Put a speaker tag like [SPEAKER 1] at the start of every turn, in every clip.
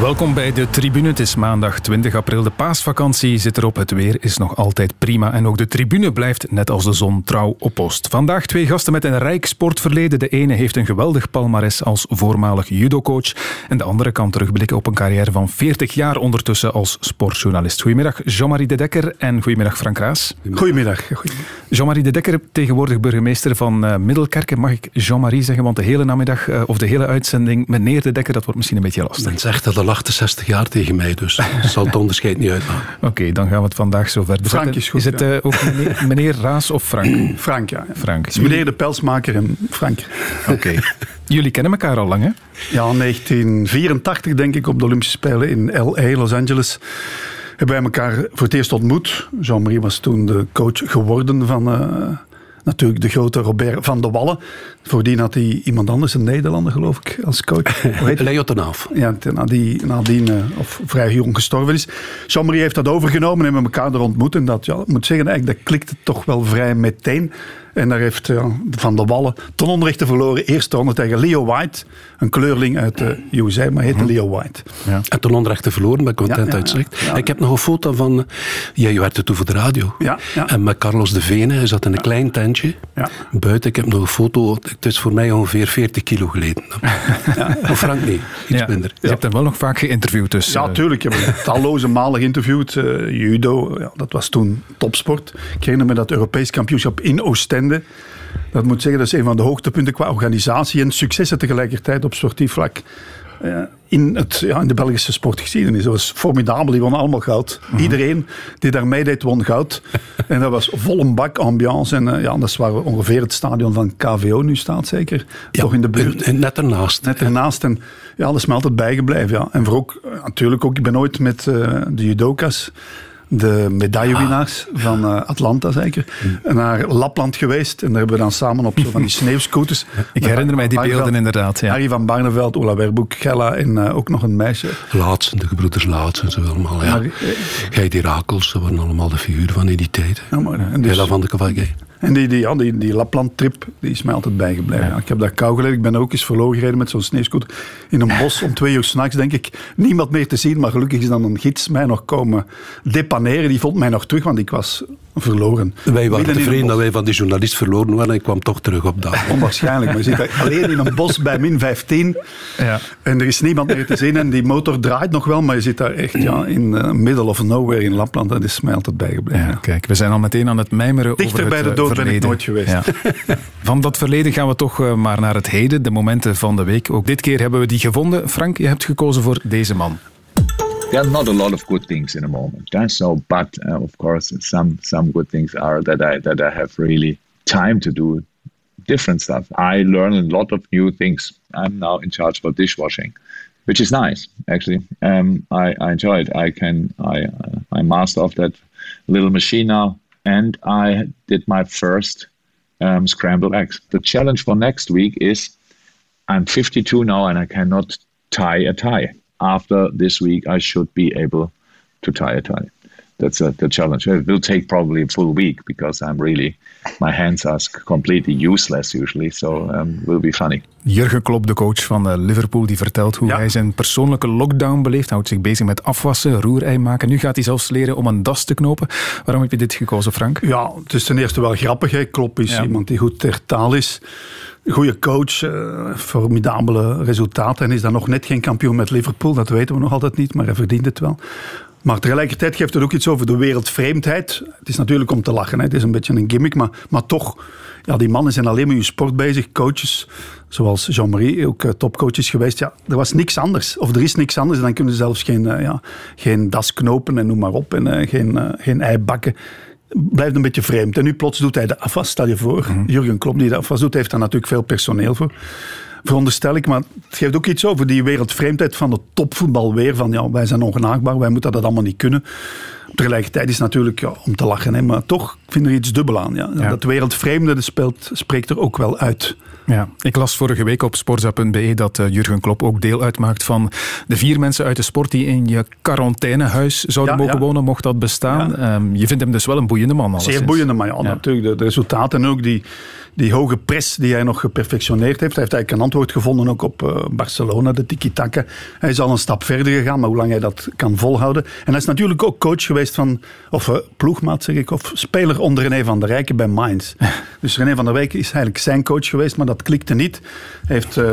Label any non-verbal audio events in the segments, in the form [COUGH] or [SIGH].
[SPEAKER 1] Welkom bij de tribune. Het is maandag 20 april. De paasvakantie zit erop. Het weer is nog altijd prima. En ook de tribune blijft net als de zon trouw op post. Vandaag twee gasten met een rijk sportverleden. De ene heeft een geweldig palmares als voormalig judocoach. En de andere kan terugblikken op een carrière van 40 jaar ondertussen als sportjournalist. Goedemiddag Jean-Marie de Dekker en goedemiddag Frank Raas.
[SPEAKER 2] Goedemiddag.
[SPEAKER 1] Jean-Marie de Dekker, tegenwoordig burgemeester van uh, Middelkerken. Mag ik Jean-Marie zeggen? Want de hele namiddag uh, of de hele uitzending meneer de Dekker, dat wordt misschien een beetje lastig.
[SPEAKER 2] Men zegt dat al 68 jaar tegen mij, dus zal het onderscheid niet uitmaken. [LAUGHS]
[SPEAKER 1] Oké, okay, dan gaan we het vandaag zo verder
[SPEAKER 2] Frank is goed.
[SPEAKER 1] Is het uh, ook meneer, [LAUGHS] meneer, Raas of Frank?
[SPEAKER 2] Frank, ja.
[SPEAKER 1] Frank.
[SPEAKER 2] Het is meneer de Pelsmaker en Frank.
[SPEAKER 1] Oké. Okay. Jullie kennen elkaar al lang, hè?
[SPEAKER 2] Ja, 1984 denk ik op de Olympische Spelen in L.A., Los Angeles hebben wij elkaar voor het eerst ontmoet. Jean-Marie was toen de coach geworden van uh, natuurlijk de grote Robert van de Wallen. Voordien had hij iemand anders, een Nederlander geloof ik, als coach. [LAUGHS]
[SPEAKER 3] Leo ten Haaf.
[SPEAKER 2] Ja, nadien, nadien uh, of vrij jong gestorven is. Jean-Marie heeft dat overgenomen en we elkaar er ontmoet. En dat, ja, ik moet zeggen, eigenlijk, dat klikte toch wel vrij meteen. En daar heeft ja, Van de Wallen ten onrechte verloren. Eerste ronde tegen Leo White. Een kleurling uit de USA, maar heette Leo White.
[SPEAKER 3] Ja. En ten onrechte verloren, ben content ja. Ja, ik heb nog een foto van... Uh, jij werkte toen voor de radio.
[SPEAKER 2] Ja,
[SPEAKER 3] En met Carlos de Vene. Hij zat in een klein tentje. Buiten. Ik heb nog een foto. Het is voor mij ongeveer 40 kilo geleden. [LAUGHS] Of Frank niet. Iets minder.
[SPEAKER 1] Je hebt hem wel nog vaak geïnterviewd. Dus,
[SPEAKER 2] ja, tuurlijk. Ik heb hem [LAUGHS] talloze malen geïnterviewd. Uh, judo, dat was toen topsport. Ik herinner me dat Europees kampioenschap in Oostende dat moet zeggen, dat is een van de hoogtepunten qua organisatie en successen tegelijkertijd op sportief vlak. Uh, in, het, ja, in de Belgische sportgeschiedenis. Dat was formidabel, die won allemaal goud. Uh -huh. Iedereen die daar meedeed won goud. [LAUGHS] en dat was vol een bak ambiance. En uh, ja, dat is waar ongeveer het stadion van KVO nu staat, zeker.
[SPEAKER 3] Ja,
[SPEAKER 2] Toch in de buurt.
[SPEAKER 3] En, net ernaast.
[SPEAKER 2] Net ernaast. En ja, dat is me altijd bijgebleven. Ja. En voor ook, natuurlijk ook, ik ben ooit met uh, de judoka's de medaillewinnaars ah. van uh, Atlanta zeker, mm. naar Lapland geweest. En daar hebben we dan samen op zo van die [LAUGHS] sneeuwscooters.
[SPEAKER 1] Ik herinner mij die beelden inderdaad. Ja.
[SPEAKER 2] Harry van Barneveld, Ola Werboek, Gella en uh, ook nog een meisje.
[SPEAKER 3] Laatsen, de gebroeders Laatsen, ze allemaal. Ja. Gij Rakels, dat waren allemaal de figuren van in die tijd.
[SPEAKER 2] Ja, maar, dus,
[SPEAKER 3] Hela van de Cavalgay.
[SPEAKER 2] En die, die, ja, die, die Lapland-trip die is mij altijd bijgebleven. Ja. Ik heb daar kou geleden. Ik ben ook eens verloren gereden met zo'n sneeuwscooter. In een bos om twee uur s'nachts, denk ik. Niemand meer te zien, maar gelukkig is dan een gids mij nog komen depaneren. Die vond mij nog terug, want ik was verloren.
[SPEAKER 3] Wij waren tevreden dat wij van die journalist verloren waren en ik kwam toch terug op dat.
[SPEAKER 2] Onwaarschijnlijk. Maar je zit [LAUGHS] alleen in een bos bij min 15 ja. en er is niemand meer te zien en die motor draait nog wel, maar je zit daar echt ja, in uh, middle of nowhere in Lapland. Dat is mij altijd bijgebleven.
[SPEAKER 1] Ja, kijk, we zijn al meteen aan het mijmeren
[SPEAKER 2] Dichter
[SPEAKER 1] over
[SPEAKER 2] bij
[SPEAKER 1] het,
[SPEAKER 2] de dood
[SPEAKER 1] verleden.
[SPEAKER 2] ben ik nooit geweest.
[SPEAKER 1] Ja. [LAUGHS] Van dat verleden gaan we toch uh, maar naar het heden, de momenten van de week. Ook dit keer hebben we die gevonden. Frank, je hebt gekozen voor deze man.
[SPEAKER 4] There are not a lot of good things in a moment. Uh, so, but uh, of course, some some good things are that I that I have really time to do different stuff. I learn a lot of new things. I'm now in charge for dishwashing, which is nice actually. Um, I, I enjoy it. I can I uh, I master of that little machine now, and I did my first um, scrambled eggs. The challenge for next week is I'm 52 now and I cannot tie a tie after this week, I should be able to tie a tie. That's a, the challenge. It will take probably a full week because I'm really, my hands are completely useless usually. So um, will be funny.
[SPEAKER 1] Jurgen Klopp, de coach van uh, Liverpool, die vertelt hoe ja. hij zijn persoonlijke lockdown beleeft. Hij houdt zich bezig met afwassen, roerei maken. Nu gaat hij zelfs leren om een das te knopen. Waarom heb je dit gekozen, Frank?
[SPEAKER 2] Ja, het is ten eerste wel grappig. Hè. Klopp is ja. iemand die goed ter taal is. Goede coach, uh, formidabele resultaten. En is dan nog net geen kampioen met Liverpool. Dat weten we nog altijd niet, maar hij verdient het wel. Maar tegelijkertijd geeft het ook iets over de wereldvreemdheid. Het is natuurlijk om te lachen, hè. het is een beetje een gimmick, maar, maar toch, ja, die mannen zijn alleen maar hun sport bezig. Coaches, zoals Jean-Marie, ook uh, topcoach is geweest. Ja, er was niks anders, of er is niks anders. Dan kunnen ze zelfs geen, uh, ja, geen das knopen en noem maar op, en uh, geen, geen ei bakken. Blijft een beetje vreemd. En nu plots doet hij de afwas, stel je voor. Mm -hmm. Jurgen Klopp die de afwas doet, heeft daar natuurlijk veel personeel voor veronderstel ik. Maar het geeft ook iets over die wereldvreemdheid van het topvoetbal weer. Van ja, wij zijn ongenaakbaar, wij moeten dat allemaal niet kunnen. Tegelijkertijd is het natuurlijk ja, om te lachen, hè, maar toch ik vind er iets dubbel aan. Ja. Ja. Dat wereldvreemde speelt, spreekt er ook wel uit.
[SPEAKER 1] Ja, ik las vorige week op sporza.be dat uh, Jurgen Klopp ook deel uitmaakt van de vier mensen uit de sport die in je quarantainehuis zouden
[SPEAKER 2] Ja,
[SPEAKER 1] mogen
[SPEAKER 2] ja.
[SPEAKER 1] wonen, mocht dat bestaan. Um, je vindt hem dus wel een boeiende man.
[SPEAKER 2] Zeer
[SPEAKER 1] alleszins.
[SPEAKER 2] boeiende, maar ja, natuurlijk de, de resultaten en ook die, die hoge press die hij nog geperfectioneerd heeft. Hij heeft eigenlijk een antwoord gevonden ook op uh, Barcelona, de tiki-taka. Hij is al een stap verder gegaan, maar hoe lang hij dat kan volhouden. En hij is natuurlijk ook coach geweest van, of uh, ploegmaat zeg ik, of speler onder René van der Rijken bij Mainz. dus René van der Rijken is eigenlijk zijn coach geweest, maar dat klikte niet. Heeft, uh,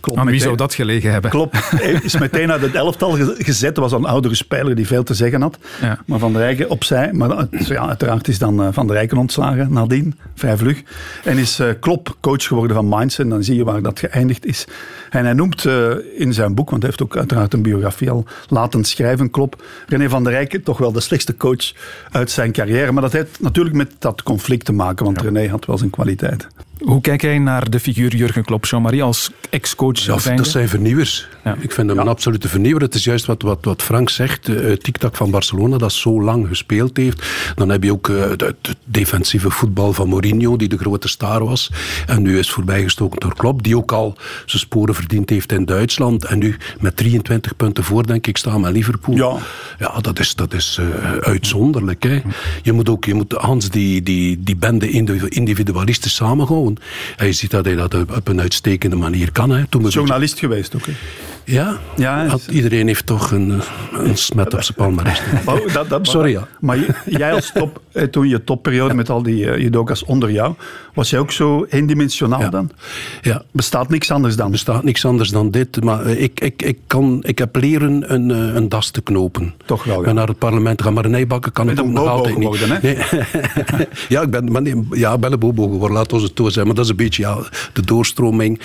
[SPEAKER 1] Klopp Aan wie zou dat gelegen hebben?
[SPEAKER 2] Klopt, is meteen uit het elftal gezet. Was een oudere speler die veel te zeggen had. Ja. Maar Van der Rijken opzij. Maar ja, uiteraard is dan Van der Rijken ontslagen nadien, vrij vlug. En is uh, Klopp coach geworden van Mainz. En dan zie je waar dat geëindigd is. En hij noemt uh, in zijn boek, want hij heeft ook uiteraard een biografie al laten schrijven, Klopp, René van der Rijken toch wel de slechtste coach uit zijn carrière. Maar dat heeft natuurlijk met dat conflict te maken, want ja. René had wel zijn kwaliteit.
[SPEAKER 1] Hoe kijk jij naar de figuur Jurgen Klopp, Jean-Marie, als ex-coach?
[SPEAKER 3] Ja, dat zijn vernieuwers. Ja. Ik vind hem een absolute vernieuwer. Het is juist wat, wat, wat Frank zegt, uh, TikTok van Barcelona, dat zo lang gespeeld heeft. Dan heb je ook uh, het defensieve voetbal van Mourinho, die de grote star was. En nu is voorbijgestoken door Klopp, die ook al zijn sporen verdiend heeft in Duitsland. En nu met 23 punten voor, denk ik, staan met Liverpool. Ja, ja dat is, dat is uh, uitzonderlijk. Hè. Je moet ook, je moet Hans, die, die, die bende individualisten samenhouden. En je ziet dat hij dat op een uitstekende manier kan. Hè.
[SPEAKER 2] Toen Journalist geweest ook. Hè?
[SPEAKER 3] Ja, ja had, iedereen heeft toch een, een smet op zijn palmarès.
[SPEAKER 2] Oh, dat, dat, Sorry, ja. Maar jij als top, eh, toen je topperiode met al die uh, judokas onder jou, was jij ook zo eendimensionaal ja. dan?
[SPEAKER 3] Ja.
[SPEAKER 2] Bestaat niks anders dan?
[SPEAKER 3] Bestaat niks anders dan dit. Maar eh, ik, ik, ik, kan, ik heb leren een, een das te knopen.
[SPEAKER 2] Toch wel,
[SPEAKER 3] ja. naar het parlement gaan, maar een nijbakken kan ik ook nog altijd geworden, niet. Nee. [LAUGHS] ja, ik ben, maar nee, ja, ik ben een bobo geworden, laat ons het toe zijn. Maar dat is een beetje ja, de doorstroming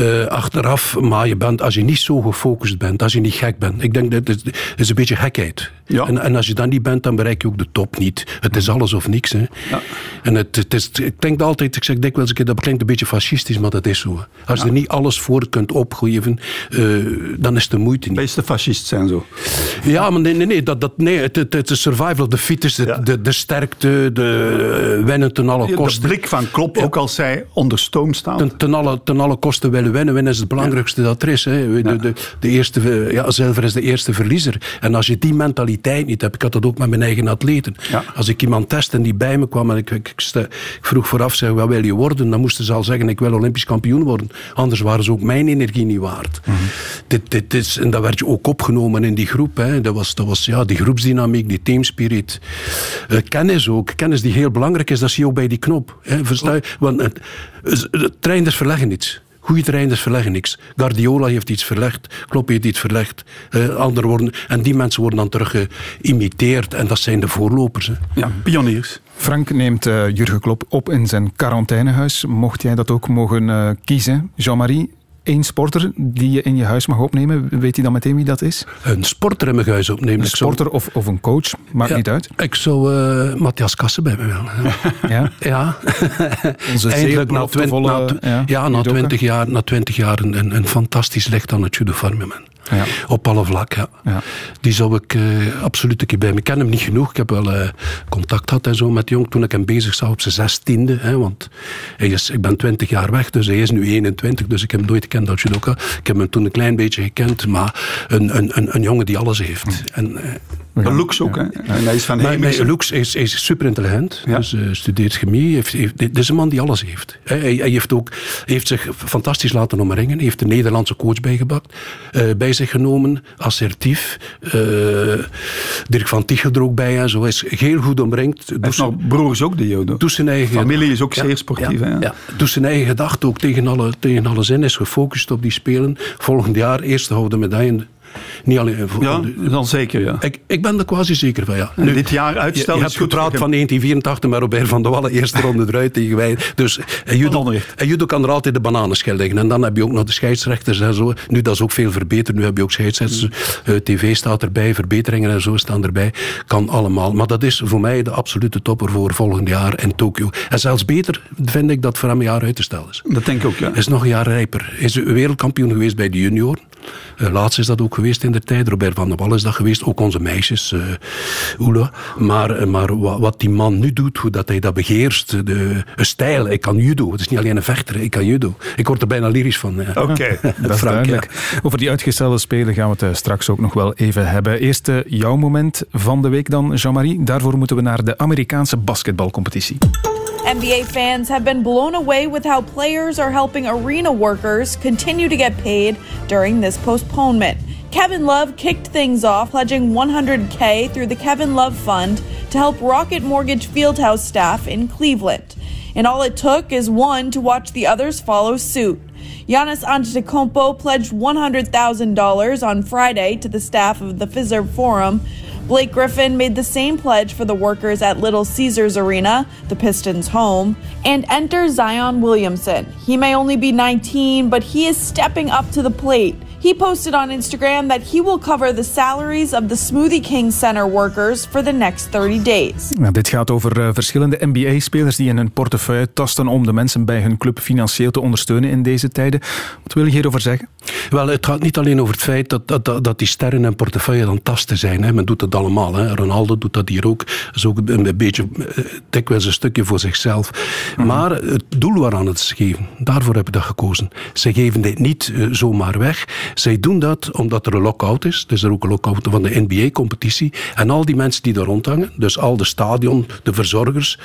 [SPEAKER 3] uh, achteraf. Maar je bent, als je niet zo gefocust bent, als je niet gek bent. Ik denk dat het is een beetje gekheid. Ja. En, en, als je dat niet bent, dan bereik je ook de top niet. Het is alles of niks. Hè. Ja. En het, het is, ik denk altijd, ik zeg dikwijls, dat klinkt een beetje fascistisch, maar dat is zo. Als je er niet alles voor kunt opgeven, uh, dan is de moeite niet.
[SPEAKER 2] Meeste fascist zijn zo.
[SPEAKER 3] Ja, maar nee, nee, nee, dat, dat, nee het, het, het is survival of the fittest, de, de, de, sterkte, de winnen ten alle kosten.
[SPEAKER 2] De blik van Klop, ook als zij onder stoom staan.
[SPEAKER 3] Ten, ten, alle, ten alle kosten willen winnen. Winnen is het belangrijkste dat er is. Hè. De, de, de, eerste, ja, Zilver is de eerste verliezer. En als je die mentaliteit niet hebt, ik had dat ook met mijn eigen atleten. Als ik iemand test en die bij me kwam en ik, ik, ik vroeg vooraf, zeg, wat wil je worden? Dan moesten ze al zeggen, ik wil Olympisch kampioen worden. Anders waren ze ook mijn energie niet waard. Mm -hmm. dit, dit is, en dat werd je ook opgenomen in die groep. Hè. Dat was, dat was ja, die groepsdynamiek, die teamspirit. Uh, kennis ook. Kennis die heel belangrijk is, dat zie je ook bij die knop. Hè. Versta je? Want het, trainers verleggen iets. Goede trainers verleggen niks. Guardiola heeft iets verlegd, Klopp heeft iets verlegd. Uh, andere worden, en die mensen worden dan terug geïmiteerd. En dat zijn de voorlopers. Hè.
[SPEAKER 2] Ja, pioniers.
[SPEAKER 1] Frank neemt uh, Jurgen Klopp op in zijn quarantainehuis. Mocht jij dat ook mogen uh, kiezen, Jean-Marie? Één sporter die je in je huis mag opnemen. Weet hij dan meteen wie dat is?
[SPEAKER 3] Een sporter in mijn huis opnemen.
[SPEAKER 1] Een sporter of, of een coach, maakt ja, niet uit.
[SPEAKER 3] Ik zou uh, Matthias Kassen bij me willen.
[SPEAKER 1] ja? [LAUGHS]
[SPEAKER 3] Ja. [LAUGHS]
[SPEAKER 1] Onze Eindelijk na, twint, na,
[SPEAKER 3] ja, ja, na, 20 jaar, na 20 jaar een, een, een fantastisch licht aan het judo firmament. Ja. Op alle vlakken, ja. ja. Die zou ik uh, absoluut een keer bij me. Ik ken hem niet genoeg. Ik heb wel uh, contact gehad en zo met Jong toen ik hem bezig zag op zijn zestiende. Hè, want hij is, ik ben twintig jaar weg, dus hij is nu 21. Dus ik heb hem nooit gekend als judoka. Ik heb hem toen een klein beetje gekend. Maar een, een, een, een jongen die alles heeft. En, uh,
[SPEAKER 2] ja. Lux ook, hè? En hij is van
[SPEAKER 3] maar, Lux is, is super intelligent. Ja. Dus uh, studeert chemie. Heeft, heeft, dit is een man die alles heeft. Hij, hij, heeft, ook, heeft zich fantastisch laten omringen. Hij heeft een Nederlandse coach bijgebakt, uh, bij genomen. Assertief. Uh, Dirk van Tichel er ook bij en zo. Hij is heel goed omringd.
[SPEAKER 2] Hij heeft nog broers ook, judo.
[SPEAKER 3] Doet zijn eigen...
[SPEAKER 2] Familie is ook zeer sportief. Ja,
[SPEAKER 3] ja. Doet zijn eigen gedachte ook tegen alle, tegen alle zin. Is gefocust op die spelen. Volgend jaar eerste houden medaille niet alleen voor,
[SPEAKER 2] ja, dan zeker, ja.
[SPEAKER 3] Ik, ik ben er quasi zeker van, ja.
[SPEAKER 2] Nu, dit jaar uitstel
[SPEAKER 3] je, je hebt gepraat van 1984 met Robert van der Wallen, eerste [LAUGHS] ronde eruit tegen wij. Dus en judo, en judo kan er altijd de bananenschil liggen. En dan heb je ook nog de scheidsrechters en zo. Nu, dat is ook veel verbeterd. Nu heb je ook scheidsrechters. Uh, TV staat erbij, verbeteringen en zo staan erbij. Kan allemaal. Maar dat is voor mij de absolute topper voor volgend jaar in Tokio. En zelfs beter vind ik dat voor hem een jaar uit te stellen is.
[SPEAKER 2] Dat denk ik ook, ja.
[SPEAKER 3] Is nog een jaar rijper. Is wereldkampioen geweest bij de junior. Uh, laatst is dat ook geweest in de tijd. Robert van der Wal is dat geweest. Ook onze meisjes. Uh, Oele. Maar, uh, maar wat, wat, die man nu doet, hoe dat hij dat beheerst. De, een stijl. Ik kan judo. Het is niet alleen een vechter. Ik kan judo. Ik word er bijna lyrisch van.
[SPEAKER 2] Oké. Okay. [LAUGHS]
[SPEAKER 1] dat is duidelijk. Ja. Over die uitgestelde spelen gaan we het straks ook nog wel even hebben. Eerst jouw moment van de week dan, Jean-Marie. Daarvoor moeten we naar de Amerikaanse basketbalcompetitie.
[SPEAKER 5] NBA fans have been blown away with how players are helping arena workers continue to get paid during this postponement. Kevin Love kicked things off, pledging 100K through the Kevin Love Fund to help Rocket Mortgage Fieldhouse staff in Cleveland. And all it took is one to watch the others follow suit. Giannis Antetokounmpo pledged $100,000 on Friday to the staff of the Fiserv Forum. Blake Griffin made the same pledge for the workers at Little Caesars Arena, the Pistons' home. And enter Zion Williamson. He may only be 19, but he is stepping up to the plate. He posted on Instagram that he will cover the salaries of the Smoothie King Center workers for the next 30 days.
[SPEAKER 1] Nou, dit gaat over uh, verschillende NBA-spelers die in hun portefeuille tasten om de mensen bij hun club financieel te ondersteunen in deze tijden. Wat wil je hierover zeggen?
[SPEAKER 3] Wel, het gaat niet alleen over het feit dat, dat, dat die sterren en portefeuille dan tasten zijn. Hè. Men doet dat allemaal. Hè. Ronaldo doet dat hier ook. Dat is ook een beetje, eh, dikwijls een stukje voor zichzelf. Mm Maar het doel waaraan het ze geven, daarvoor heb ik dat gekozen. Ze geven dit niet uh, zomaar weg. Zij doen dat omdat er een lockout is. Dus er is ook een lockout van de NBA-competitie. En al die mensen die daar rondhangen, dus al de stadion, de verzorgers,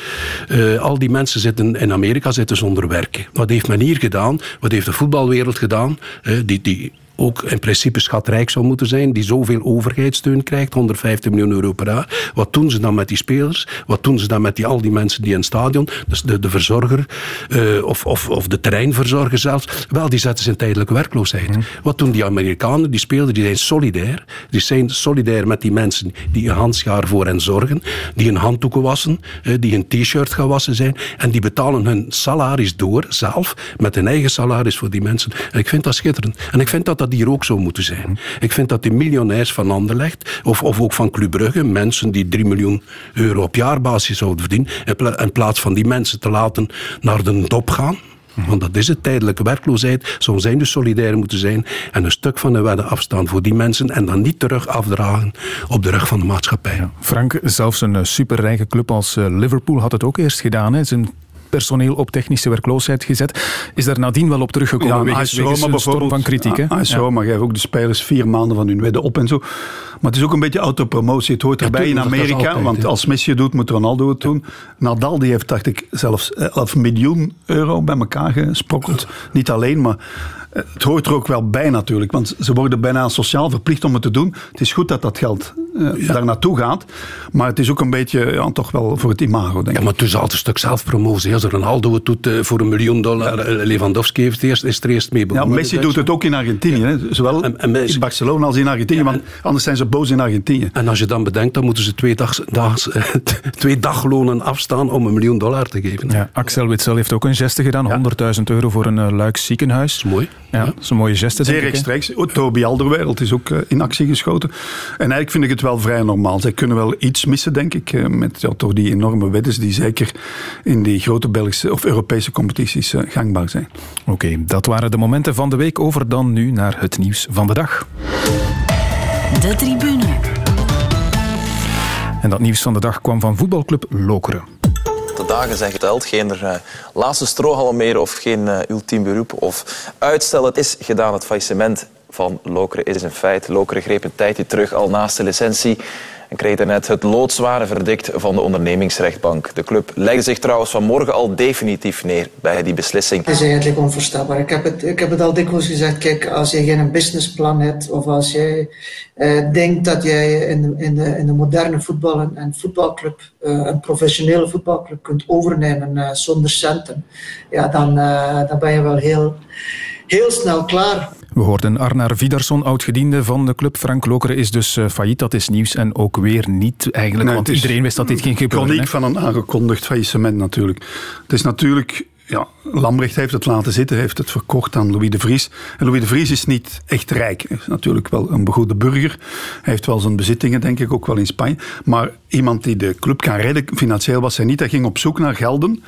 [SPEAKER 3] uh, al die mensen zitten in Amerika zitten zonder werken. Wat heeft men hier gedaan? Wat heeft de voetbalwereld gedaan? Uh, die, die ook in principe schatrijk zou moeten zijn, die zoveel overheidssteun krijgt, 150 miljoen euro per jaar. Wat doen ze dan met die spelers? Wat doen ze dan met die, al die mensen die in het stadion, dus de, de verzorger uh, of, of, of de terreinverzorger zelfs, wel, die zetten ze in tijdelijke werkloosheid. Mm. Wat doen die Amerikanen? Die spelers die zijn solidair. Die zijn solidair met die mensen die een handschaar voor hen zorgen, die hun handdoeken wassen, uh, die een t-shirt gaan wassen zijn, en die betalen hun salaris door, zelf, met hun eigen salaris voor die mensen. En ik vind dat schitterend. En ik vind dat dat dat hier ook zo moeten zijn. Ik vind dat de miljonairs van Anderlecht, of, of ook van Club Brugge, mensen die 3 miljoen euro op jaarbasis zouden verdienen, in plaats van die mensen te laten naar de dop gaan, want dat is het, tijdelijke werkloosheid. Zo zijn dus solidair moeten zijn en een stuk van de wedden afstaan voor die mensen en dan niet terug afdragen op de rug van de maatschappij.
[SPEAKER 1] Frank, zelfs een superrijke club als eh, Liverpool had het ook eerst gedaan. Hè. Zijn personeel op technische werkloosheid gezet. Is daar nadien wel op teruggekomen ja, wegens, wegens een storm van kritiek. Hè?
[SPEAKER 2] Roma geeft ook de spelers vier maanden van hun wedden op en zo. Maar het is ook een beetje autopromotie. Het hoort erbij in Amerika, want als Messi het doet, moet Ronaldo het doen. Nadal die heeft, dacht ik, zelfs 11 miljoen euro bij elkaar gesprokkeld. Niet alleen, maar het hoort er ook wel bij natuurlijk, want ze worden bijna sociaal verplicht om het te doen. Het is goed dat dat geld uh, ja. daar naartoe gaat, maar het is ook een beetje ja, toch wel voor het imago, denk ik.
[SPEAKER 3] Ja, maar het is altijd een stuk zelfpromotie. Als Ronaldo het doet uh, voor een miljoen dollar, uh, Lewandowski heeft eerst, is er eerst mee
[SPEAKER 2] begonnen. Ja, Messi doet het ook in Argentinië, hè? zowel en, en in Barcelona als in Argentinië, want anders zijn ze boos in Argentinië.
[SPEAKER 3] En als je dan bedenkt, dan moeten ze twee, dag, dags, [LAUGHS] twee daglonen afstaan om een miljoen dollar te geven.
[SPEAKER 1] Ja, Axel Witsel heeft ook een geste gedaan, 100.000 euro voor een Luik ziekenhuis.
[SPEAKER 3] Dat is mooi.
[SPEAKER 1] Ja, dat is een mooie geste.
[SPEAKER 2] Zeer rechtstreeks. Oh, Toby Alderweireld is ook uh, in actie geschoten. En eigenlijk vind ik het wel vrij normaal. Zij kunnen wel iets missen, denk ik, uh, met ja, toch die enorme weddes die zeker in die grote Belgische of Europese competities uh, gangbaar zijn.
[SPEAKER 1] Oké, okay, dat waren de momenten van de week. Over dan nu naar het nieuws van de dag.
[SPEAKER 6] De tribune.
[SPEAKER 1] En dat nieuws van de dag kwam van voetbalclub Lokeren
[SPEAKER 7] de dagen zijn geteld. Geen uh, laatste strohalm meer of geen uh, ultiem beroep of uitstel. Het is gedaan. Het faillissement van Lokeren is een feit. Lokeren greep een tijdje terug al naast de licentie en kreeg daarnet het loodzware verdict van de ondernemingsrechtbank. De club legde zich trouwens vanmorgen al definitief neer bij die beslissing.
[SPEAKER 8] Het is eigenlijk onvoorstelbaar. Ik heb het, ik heb het al dikwijls gezegd, kijk, als je geen businessplan hebt of als jij uh, denkt dat jij in de, in de, in de moderne voetbal en, voetbalclub, uh, een professionele voetbalclub kunt overnemen uh, zonder centen, ja, dan, dan ben je wel heel, heel snel klaar.
[SPEAKER 1] We hoorden Arnar Vidarsson, oud-gediende van de club. Frank Lokeren is dus uh, failliet, dat is nieuws. En ook weer niet eigenlijk, nee, want iedereen wist dat dit ging gebeuren.
[SPEAKER 2] Chroniek van een aangekondigd faillissement natuurlijk. Het is natuurlijk ja, Lambrecht heeft het laten zitten, heeft het verkocht aan Louis de Vries. En Louis de Vries is niet echt rijk. Hij is natuurlijk wel een begoede burger. Hij heeft wel zijn bezittingen, denk ik, ook wel in Spanje. Maar iemand die de club kan redden, financieel was hij niet. Hij ging op zoek naar gelden.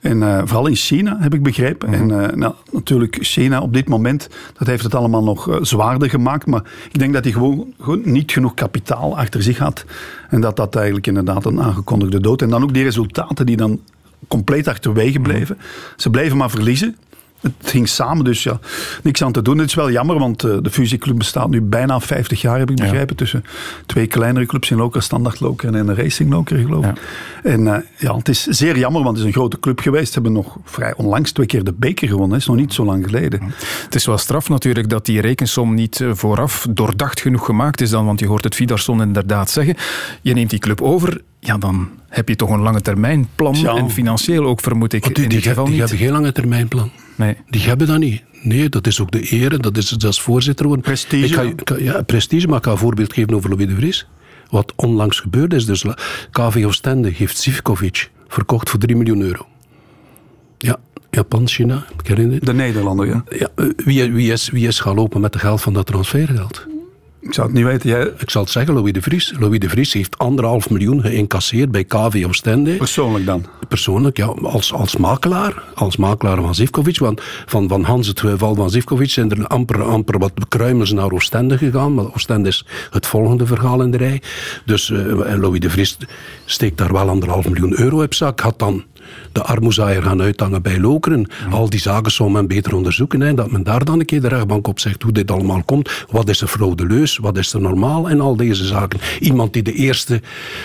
[SPEAKER 2] En uh, vooral in China, heb ik begrepen. Mm -hmm. En uh, nou, natuurlijk, China op dit moment, dat heeft het allemaal nog uh, zwaarder gemaakt. Maar ik denk dat hij gewoon, gewoon niet genoeg kapitaal achter zich had. En dat dat eigenlijk inderdaad een aangekondigde dood. En dan ook die resultaten die dan compleet achterwege bleven. Ze bleven maar verliezen. Het ging samen, dus ja, niks aan te doen. Het is wel jammer, want uh, de fusieclub bestaat nu bijna 50 jaar, heb ik begrepen. Tussen twee kleinere clubs in Loker, Standard Loker en Racing Loker, geloof ik. En uh, ja, het is zeer jammer, want het is een grote club geweest. Ze hebben nog vrij onlangs twee keer de beker gewonnen. Dat is nog niet zo lang geleden.
[SPEAKER 1] Het is wel straf natuurlijk dat die rekensom niet eh, vooraf doordacht genoeg gemaakt is dan, want je hoort het Vidarsson inderdaad zeggen. Je neemt die club over, ja dan heb je toch een lange termijn plan en financieel ook vermoed ik.
[SPEAKER 3] die, in die, geval die hebben geen lange termijn plan. Nee. Die hebben dat niet. Nee, dat is ook de ere, dat is als voorzitter worden.
[SPEAKER 2] Prestige.
[SPEAKER 3] Ik ga, ja, prestige, maar ik ga een voorbeeld geven over Louis de Vries. Wat onlangs gebeurd is. Dus KV Oostende heeft Sivkovic verkocht voor 3 miljoen euro. Ja, Japan, China, ik herinner
[SPEAKER 2] De Nederlander, ja.
[SPEAKER 3] ja wie, wie, is, wie is gaan lopen met het geld van dat transfergeld?
[SPEAKER 2] Ik zou het niet weten. Jij...
[SPEAKER 3] Ik zal het zeggen, Louis de Vries. Louis de Vries heeft anderhalf miljoen geïncasseerd bij KV Oostende.
[SPEAKER 2] Persoonlijk dan?
[SPEAKER 3] Persoonlijk, ja. Als, als makelaar. Als makelaar van Zivkovic. Want van, van Hans het geval van Zivkovic zijn er amper, amper wat kruimels naar Oostende gegaan. Maar Oostende is het volgende verhaal in de rij. Dus uh, Louis de Vries steekt daar wel anderhalf miljoen euro op zak. Had dan de armoezaaier gaan uithangen bij Lokeren. Al die zaken zou men beter onderzoeken. Hè, dat men daar dan een keer de rechtbank op zegt hoe dit allemaal komt. Wat is er fraudeleus? Wat is er normaal? En al deze zaken. Iemand die de eerste,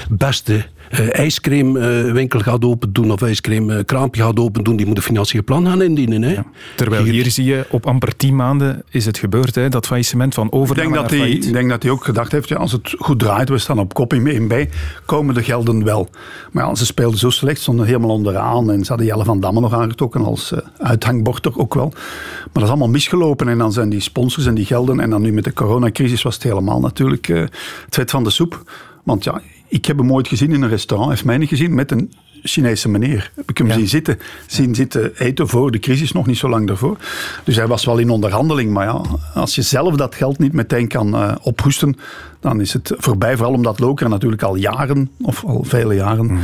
[SPEAKER 3] beste uh, ijscreamwinkel gaat open doen of ijscreamkraampje gaat open doen, die moet een financieel plan gaan indienen. Hè.
[SPEAKER 1] Terwijl hier, zie je, op amper tien maanden is het gebeurd, hè, dat faillissement van overname
[SPEAKER 2] ik denk dat hij, Ik denk dat hij ook gedacht heeft, ja, als het goed draait, we staan op kop in bij, komen de gelden wel. Maar ja, ze speelden zo slecht, stonden helemaal onderaan en ze hadden Jelle van Damme nog aangetrokken als uh, uithangbord toch ook wel. Maar dat is allemaal misgelopen en dan zijn die sponsors en die gelden en dan nu met de coronacrisis was het helemaal natuurlijk uh, het vet van de soep. Want ja, ik heb hem ooit gezien in een restaurant, heeft mij niet gezien, met een Chinese meneer. Heb ik hem zien zitten. Zien zitten eten voor de crisis, nog niet zo lang daarvoor. Dus hij was wel in onderhandeling. Maar ja, als je zelf dat geld niet meteen kan uh, ophoesten, dan is het voorbij. Vooral omdat Loker natuurlijk al jaren, of al vele jaren, mm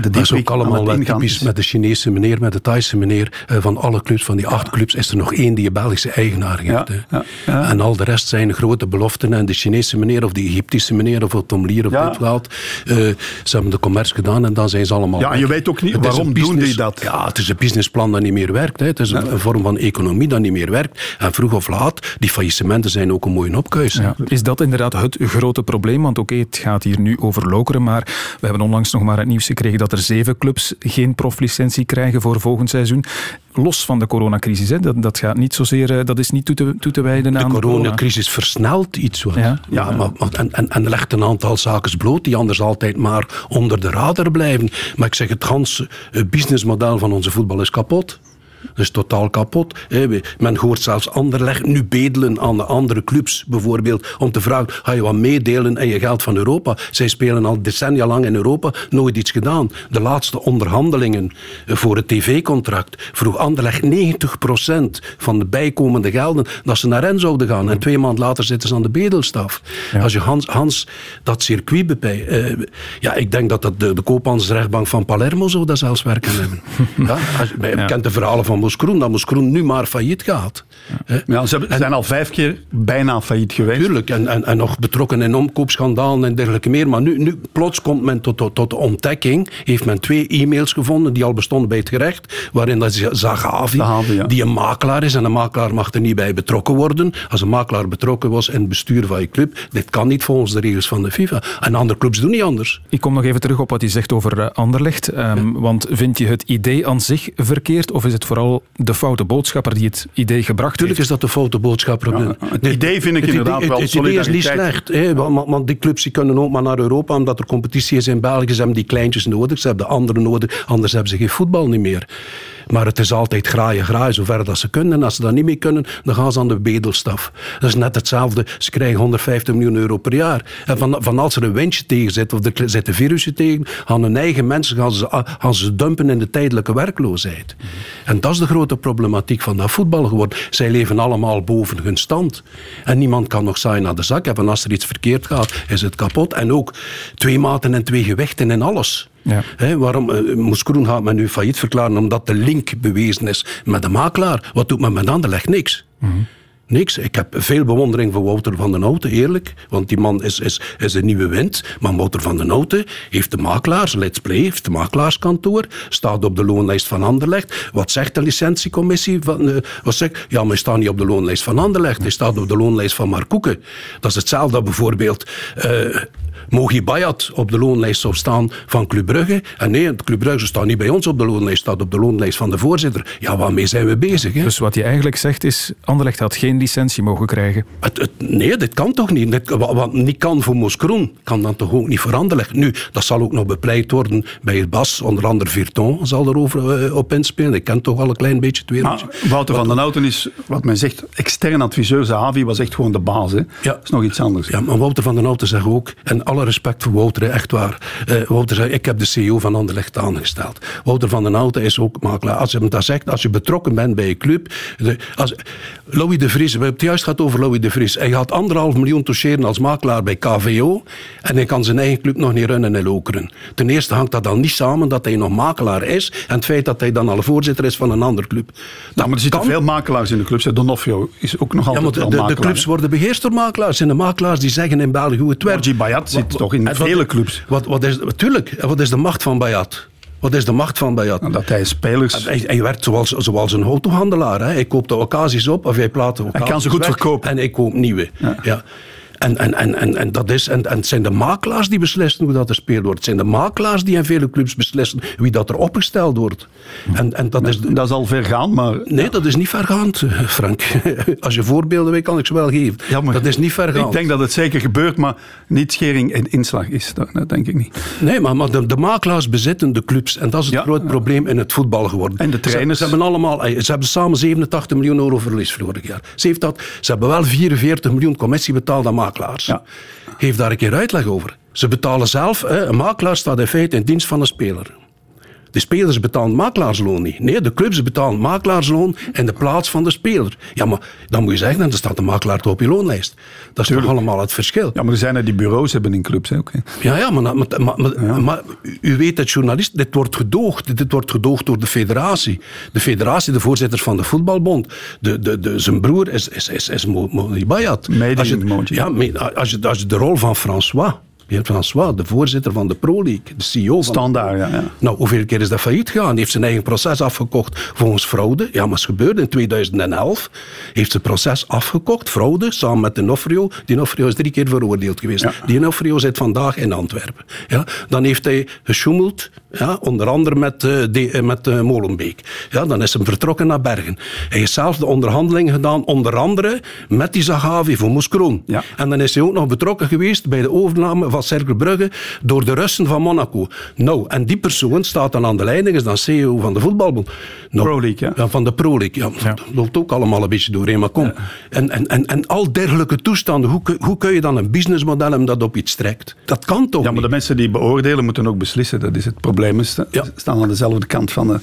[SPEAKER 3] de dat is ook allemaal typisch met de Chinese meneer, met de Thaise meneer. Uh, van alle clubs, van die acht clubs, is er nog één die een Belgische eigenaar heeft. Ja, ja, en al de rest zijn grote beloften. En de Chinese meneer, of de Egyptische meneer, of Tom Lier, of dit laat. Uh, ze hebben de commerce gedaan en dan zijn ze allemaal.
[SPEAKER 2] Ja, en je weet ook niet waarom doen die dat.
[SPEAKER 3] Ja, het is een businessplan dat niet meer werkt. Hè. Het is een, vorm van economie dat niet meer werkt. En vroeg of laat, die faillissementen zijn ook een mooie opkuis.
[SPEAKER 1] Is dat inderdaad het grote probleem? Want oké, het gaat hier nu over Lokeren, maar we hebben onlangs nog maar het nieuws gekregen dat er zeven clubs geen proflicentie krijgen voor volgend seizoen. Los van de coronacrisis. Hè. Dat, dat, gaat niet zozeer, eh, dat is niet toe te, toe te wijden aan
[SPEAKER 3] de coronacrisis versnelt iets wat. Ja, ja, Maar, en, en, en legt een aantal zaken bloot die anders altijd maar onder de radar blijven. Maar ik zeg, het ganse businessmodel van onze voetbal is kapot. Dat is totaal kapot. Men hoort zelfs Anderlecht nu bedelen aan de andere clubs, bijvoorbeeld, om te vragen, ga je wat meedelen en je geld van Europa? Zij spelen al decennia lang in Europa, nooit iets gedaan. De laatste onderhandelingen voor het tv-contract vroeg Anderlecht 90% van de bijkomende gelden dat ze naar hen zouden gaan. En twee maanden later zitten ze aan de bedelstaf. Als je Hans, Hans dat circuit bepijt... Eh, ja, ik denk dat, dat de, de koopmansrechtbank van Palermo zou dat zelfs werken hebben. [LAUGHS] ja, als, je kent de verhalen van van Moeskroen, dat Moeskroen nu maar failliet gaat.
[SPEAKER 2] Ja, ze zijn al vijf keer bijna failliet geweest.
[SPEAKER 3] Tuurlijk, en, en, en nog betrokken in omkoopschandalen en dergelijke meer. Maar nu, nu plots komt men tot, tot, tot de ontdekking, heeft men twee e-mails gevonden die al bestonden bij het gerecht, waarin dat Zagavi, ja. die een makelaar is, en een makelaar mag er niet bij betrokken worden. Als een makelaar betrokken was in het bestuur van je club, dit kan niet volgens de regels van de FIFA. En andere clubs doen niet anders.
[SPEAKER 1] Ik kom nog even terug op wat je zegt over uh, Anderlecht. Um, Want vind je het idee aan zich verkeerd, of is het vooral de foute boodschapper die het idee gebracht
[SPEAKER 3] Tuurlijk is dat de foute boodschapper.
[SPEAKER 2] Ja, het idee vind ik inderdaad wel
[SPEAKER 3] Het idee is niet slecht. Hè, want, want, die clubs die kunnen ook maar naar Europa omdat er competitie is in België. Ze hebben die kleintjes nodig, ze hebben de anderen nodig. Anders hebben ze geen voetbal niet meer. Maar het is altijd graaien, graaien, zover dat ze kunnen. En als ze dat niet meer kunnen, dan gaan ze aan de bedelstaf. Dat is net hetzelfde. Ze krijgen 150 miljoen euro per jaar. En van, van als er een windje tegen zit, of er zitten virussen tegen, gaan hun eigen mensen gaan ze, gaan ze dumpen in de tijdelijke werkloosheid. En dat is de grote problematiek van dat voetbal geworden. Zij leven allemaal boven hun stand. En niemand kan nog saai naar de zak hebben. Als er iets verkeerd gaat, is het kapot. En ook twee maten en twee gewichten in alles. Ja. waarom uh, Moeskroen gaat men nu failliet verklaren? Omdat de link bewezen is met de makelaar. Wat doet men met Anderlecht? Niks. Mm Niks. Ik heb veel bewondering voor Wouter van den Houten, eerlijk. Want die man is, is, is een nieuwe wind. Maar Wouter van den Houten heeft de makelaars, Let's Play, heeft de makelaarskantoor, staat op de loonlijst van Anderlecht. Wat zegt de licentiecommissie? Van, uh, wat zegt, ja, maar hij staat niet op de loonlijst van Anderlecht. Hij staat op de loonlijst van Markoeken. Dat is hetzelfde bijvoorbeeld... Uh, Mogi Bayat op de loonlijst zou staan van Club Brugge. En nee, Club Brugge staat niet bij ons op de loonlijst, staat op de loonlijst van de voorzitter. Ja, waarmee zijn we bezig? Hè?
[SPEAKER 1] Dus wat je eigenlijk zegt is, Anderlecht had geen licentie mogen krijgen?
[SPEAKER 3] Het, het, nee, dit kan toch niet? Dit, wat, niet kan voor Moskroen, kan dan toch ook niet voor Anderlecht? Nu, dat zal ook nog bepleit worden bij het Bas. Onder andere Virton zal erover uh, op inspelen. Ik ken toch al een klein beetje het wereldje.
[SPEAKER 2] Wouter van den Houten is, wat men zegt, extern adviseur. Zahavi was echt gewoon de baas. Hè? Ja. Dat is nog iets anders.
[SPEAKER 3] Ja, maar Wouter van den Houten zegt ook, en alle respect voor Wouter, echt waar. Uh, Wouter zei, ik heb de CEO van Anderlecht aangesteld. Wouter van den Houten is ook makelaar. Als je hem dat zegt, als je betrokken bent bij een club. Als, Louis de Vries, we hebben het juist gehad over Louis de Vries. Hij had anderhalf miljoen toucheren als makelaar bij KVO. En hij kan zijn eigen club nog niet runnen in Lokeren. Ten eerste hangt dat dan niet samen dat hij nog makelaar is. En het feit dat hij dan al voorzitter is van een andere club.
[SPEAKER 2] maar er zitten veel makelaars in de club. Donofrio is ook nog altijd
[SPEAKER 3] ja, maar de, de, clubs worden beheerst door makelaars. En de makelaars die zeggen in België hoe het werkt.
[SPEAKER 2] Bayat zit toch in vele clubs.
[SPEAKER 3] Wat, wat is, tuurlijk, wat is de macht van Bayat? Wat is de macht van Bayat?
[SPEAKER 2] Dat hij spelers...
[SPEAKER 3] Hij, hij werkt zoals, zoals een autohandelaar. Hè. Hij koopt de occasions op of hij plaat de
[SPEAKER 2] Hij kan ze goed verkopen.
[SPEAKER 3] En hij koopt nieuwe. ja. En, en, en, en, en, dat is, en, en het zijn de makelaars die beslissen hoe dat er gespeeld wordt. Het zijn de makelaars die in vele clubs beslissen wie dat er opgesteld wordt. En, en dat, is,
[SPEAKER 2] dat is al vergaan, maar...
[SPEAKER 3] Nee, dat is niet vergaand, Frank. [LAUGHS] Als je voorbeelden weet, kan ik ze wel geven. Ja, maar dat is niet vergaand.
[SPEAKER 2] Ik denk dat het zeker gebeurt, maar niet schering en inslag is. Dat, denk ik niet.
[SPEAKER 3] Nee, maar, maar de, de, makelaars bezitten de clubs. En dat is het ja, groot probleem in het voetbal geworden.
[SPEAKER 2] En de trainers.
[SPEAKER 3] Ze, hebben, allemaal, ze hebben samen 87 miljoen euro verlies vorig jaar. Ze, heeft dat, ze hebben wel 44 miljoen commissie betaald aan makelaars. Ja. Geef daar een keer uitleg over. Ze betalen zelf, hè, een makelaar staat in feite in dienst van een speler. De spelers betalen makelaarsloon niet. Nee, de clubs betalen makelaarsloon in de plaats van de speler. Ja, maar dan moet je zeggen, dan staat de makelaar op je loonlijst. Dat is toch allemaal het verschil.
[SPEAKER 2] Ja, maar er zijn er die bureaus hebben in clubs ook.
[SPEAKER 3] Ja, ja, maar, maar, maar, maar, u weet dat journalist, dit wordt gedoogd. Dit wordt gedoogd door de federatie. De federatie, de voorzitter van de voetbalbond. De, de, de, zijn broer is, is, is, is Bayat.
[SPEAKER 2] Als je,
[SPEAKER 3] ja, als je, als je de rol van François Heer François, de voorzitter van de Pro League, de CEO van...
[SPEAKER 2] Standaard, ja, ja.
[SPEAKER 3] Nou, hoeveel keer is dat failliet gegaan? Hij heeft zijn eigen proces afgekocht volgens fraude. Ja, maar het gebeurde in 2011. Heeft zijn proces afgekocht, fraude, samen met Dinofrio. Dinofrio is drie keer veroordeeld geweest. Ja. Dinofrio zit vandaag in Antwerpen. Ja, dan heeft hij gesjoemeld, ja, onder andere met, uh, de, uh, met uh, Molenbeek. Ja, dan is hij vertrokken naar Bergen. Hij heeft zelf de onderhandelingen gedaan, onder andere met die Zagavi voor Moeskroon. Ja. En dan is hij ook nog betrokken geweest bij de overname van Cercle Brugge door de Russen van Monaco. Nou, en die persoon staat dan aan de leiding, is dan CEO van de voetbalbond. Nou,
[SPEAKER 2] Pro League,
[SPEAKER 3] ja. Van de Pro League, ja. Dat loopt ook allemaal een beetje doorheen, maar kom. En, en, en, en al dergelijke toestanden, hoe, hoe kun je dan een businessmodel hebben dat op iets trekt? Dat kan toch
[SPEAKER 2] Ja, maar de mensen die beoordelen moeten ook beslissen. Dat is het probleem. Ze staan aan dezelfde kant van de...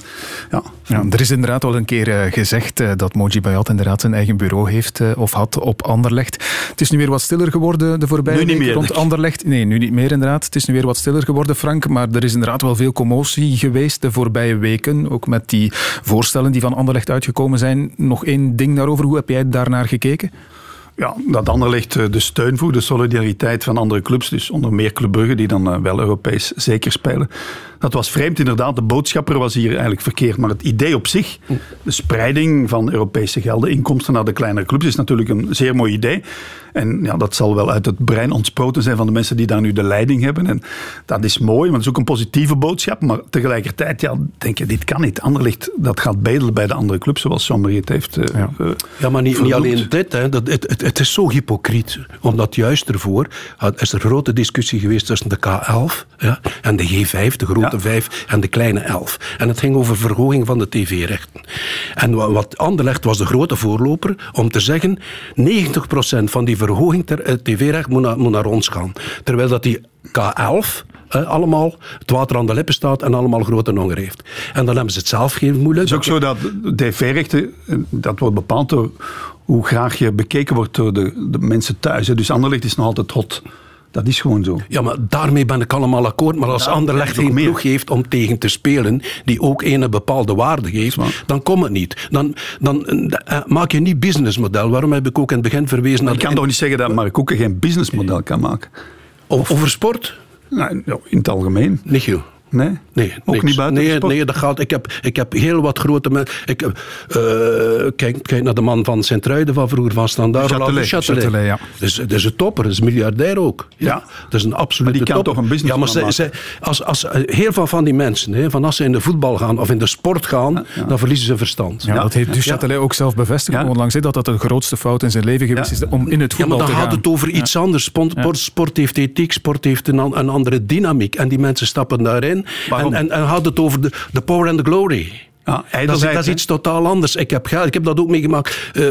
[SPEAKER 2] Ja.
[SPEAKER 1] ja er is inderdaad al een keer uh, gezegd uh, dat Moji Bayat inderdaad zijn eigen bureau heeft uh, of had op Anderlecht. Het is nu weer wat stiller geworden de voorbije
[SPEAKER 2] week
[SPEAKER 1] rond Anderlecht. Nee, nu niet meer inderdaad. Het is nu weer wat stiller geworden, Frank. Maar er is inderdaad wel veel commotie geweest de voorbije weken. Ook met die voorstellen die van Anderlecht uitgekomen zijn. Nog één ding daarover. Hoe heb jij daarnaar gekeken?
[SPEAKER 2] Ja, dat Anderlecht eh, de steun voegt, de solidariteit van andere clubs. Dus onder meer Club Brugge, die dan eh, wel Europees zeker spelen. Dat was vreemd inderdaad. De boodschapper was hier eigenlijk verkeerd. Maar het idee op zich, de spreiding van Europese gelden, inkomsten naar de kleinere clubs, is natuurlijk een zeer mooi idee. En ja, dat zal wel uit het brein ontsproten zijn van de mensen die daar nu de leiding hebben. En dat is mooi, maar het is ook een positieve boodschap. Maar tegelijkertijd, ja, denk je, dit kan niet. Anderlicht, dat gaat bedelen bij de andere clubs, zoals Jean-Marie het heeft uh,
[SPEAKER 3] ja. ja. maar niet, niet alleen dit. Hè. Dat, het, het, het, is zo hypocriet. Omdat juist ervoor is er een grote discussie geweest tussen de K11 ja, en de G5, de grote de 5 en de kleine 11. En het ging over verhoging van de tv-rechten. En wat Anderlecht was de grote voorloper om te zeggen 90% van die verhoging ter eh, tv-recht moet, naar, ons gaan. Terwijl dat die K11 eh, allemaal het water aan de lippen staat en allemaal grote honger heeft. En dan hebben ze het zelf geen moeilijk.
[SPEAKER 2] Het is ook zo dat tv-rechten, eh, dat wordt bepaald door hoe graag je bekeken wordt door de, de mensen thuis. Dus Anderlecht is nog altijd hot Dat is gewoon zo.
[SPEAKER 3] Ja, maar daarmee ben ik allemaal akkoord. Maar als Anderlecht geen ploeg heeft om tegen te spelen, die ook een bepaalde waarde geeft, dan komt het niet. Dan, dan uh, maak je niet businessmodel. Waarom heb ik ook in het begin verwezen naar...
[SPEAKER 2] Ik kan toch niet zeggen dat Mark Koeken geen businessmodel kan maken?
[SPEAKER 3] Over sport?
[SPEAKER 2] Nou, in het algemeen.
[SPEAKER 3] Niet.
[SPEAKER 2] Nee?
[SPEAKER 3] Nee,
[SPEAKER 2] ook
[SPEAKER 3] niks.
[SPEAKER 2] niet buiten
[SPEAKER 3] nee,
[SPEAKER 2] sport?
[SPEAKER 3] nee, dat gaat. Ik heb, ik heb heel wat grote mensen. Ik, eh, kijk, kijk naar de man van Sint-Truiden van vroeger, van Standaard.
[SPEAKER 1] Châtelet,
[SPEAKER 3] Châtelet.
[SPEAKER 1] Châtelet, ja.
[SPEAKER 3] Dus, dat is een topper, dat is een miljardair ook. Ja. Dat is een absolute
[SPEAKER 2] Maar die kan
[SPEAKER 3] topper.
[SPEAKER 2] toch een business
[SPEAKER 3] Ja, maar ze, als, als, eh, heel veel van die mensen, hè, van als ze in de voetbal gaan of in de sport gaan, dan verliezen ze verstand.
[SPEAKER 1] Ja, dat heeft Duchatelet ook zelf bevestigd
[SPEAKER 2] Ja.
[SPEAKER 1] onlangs, hè, dat dat de grootste fout in zijn leven geweest is om in het
[SPEAKER 3] Ja,
[SPEAKER 1] voetbal
[SPEAKER 3] maar dan
[SPEAKER 1] te
[SPEAKER 3] gaat
[SPEAKER 1] gaan.
[SPEAKER 3] het over iets anders. Sport, sport, heeft ethiek, sport heeft een andere dynamiek. En die mensen stappen daarin.
[SPEAKER 2] Waarom?
[SPEAKER 3] En, en, en gaat het over de, de power and the glory.
[SPEAKER 2] Ja,
[SPEAKER 3] Dat is, dat is iets totaal anders. Ik heb, ik heb dat ook meegemaakt. eh,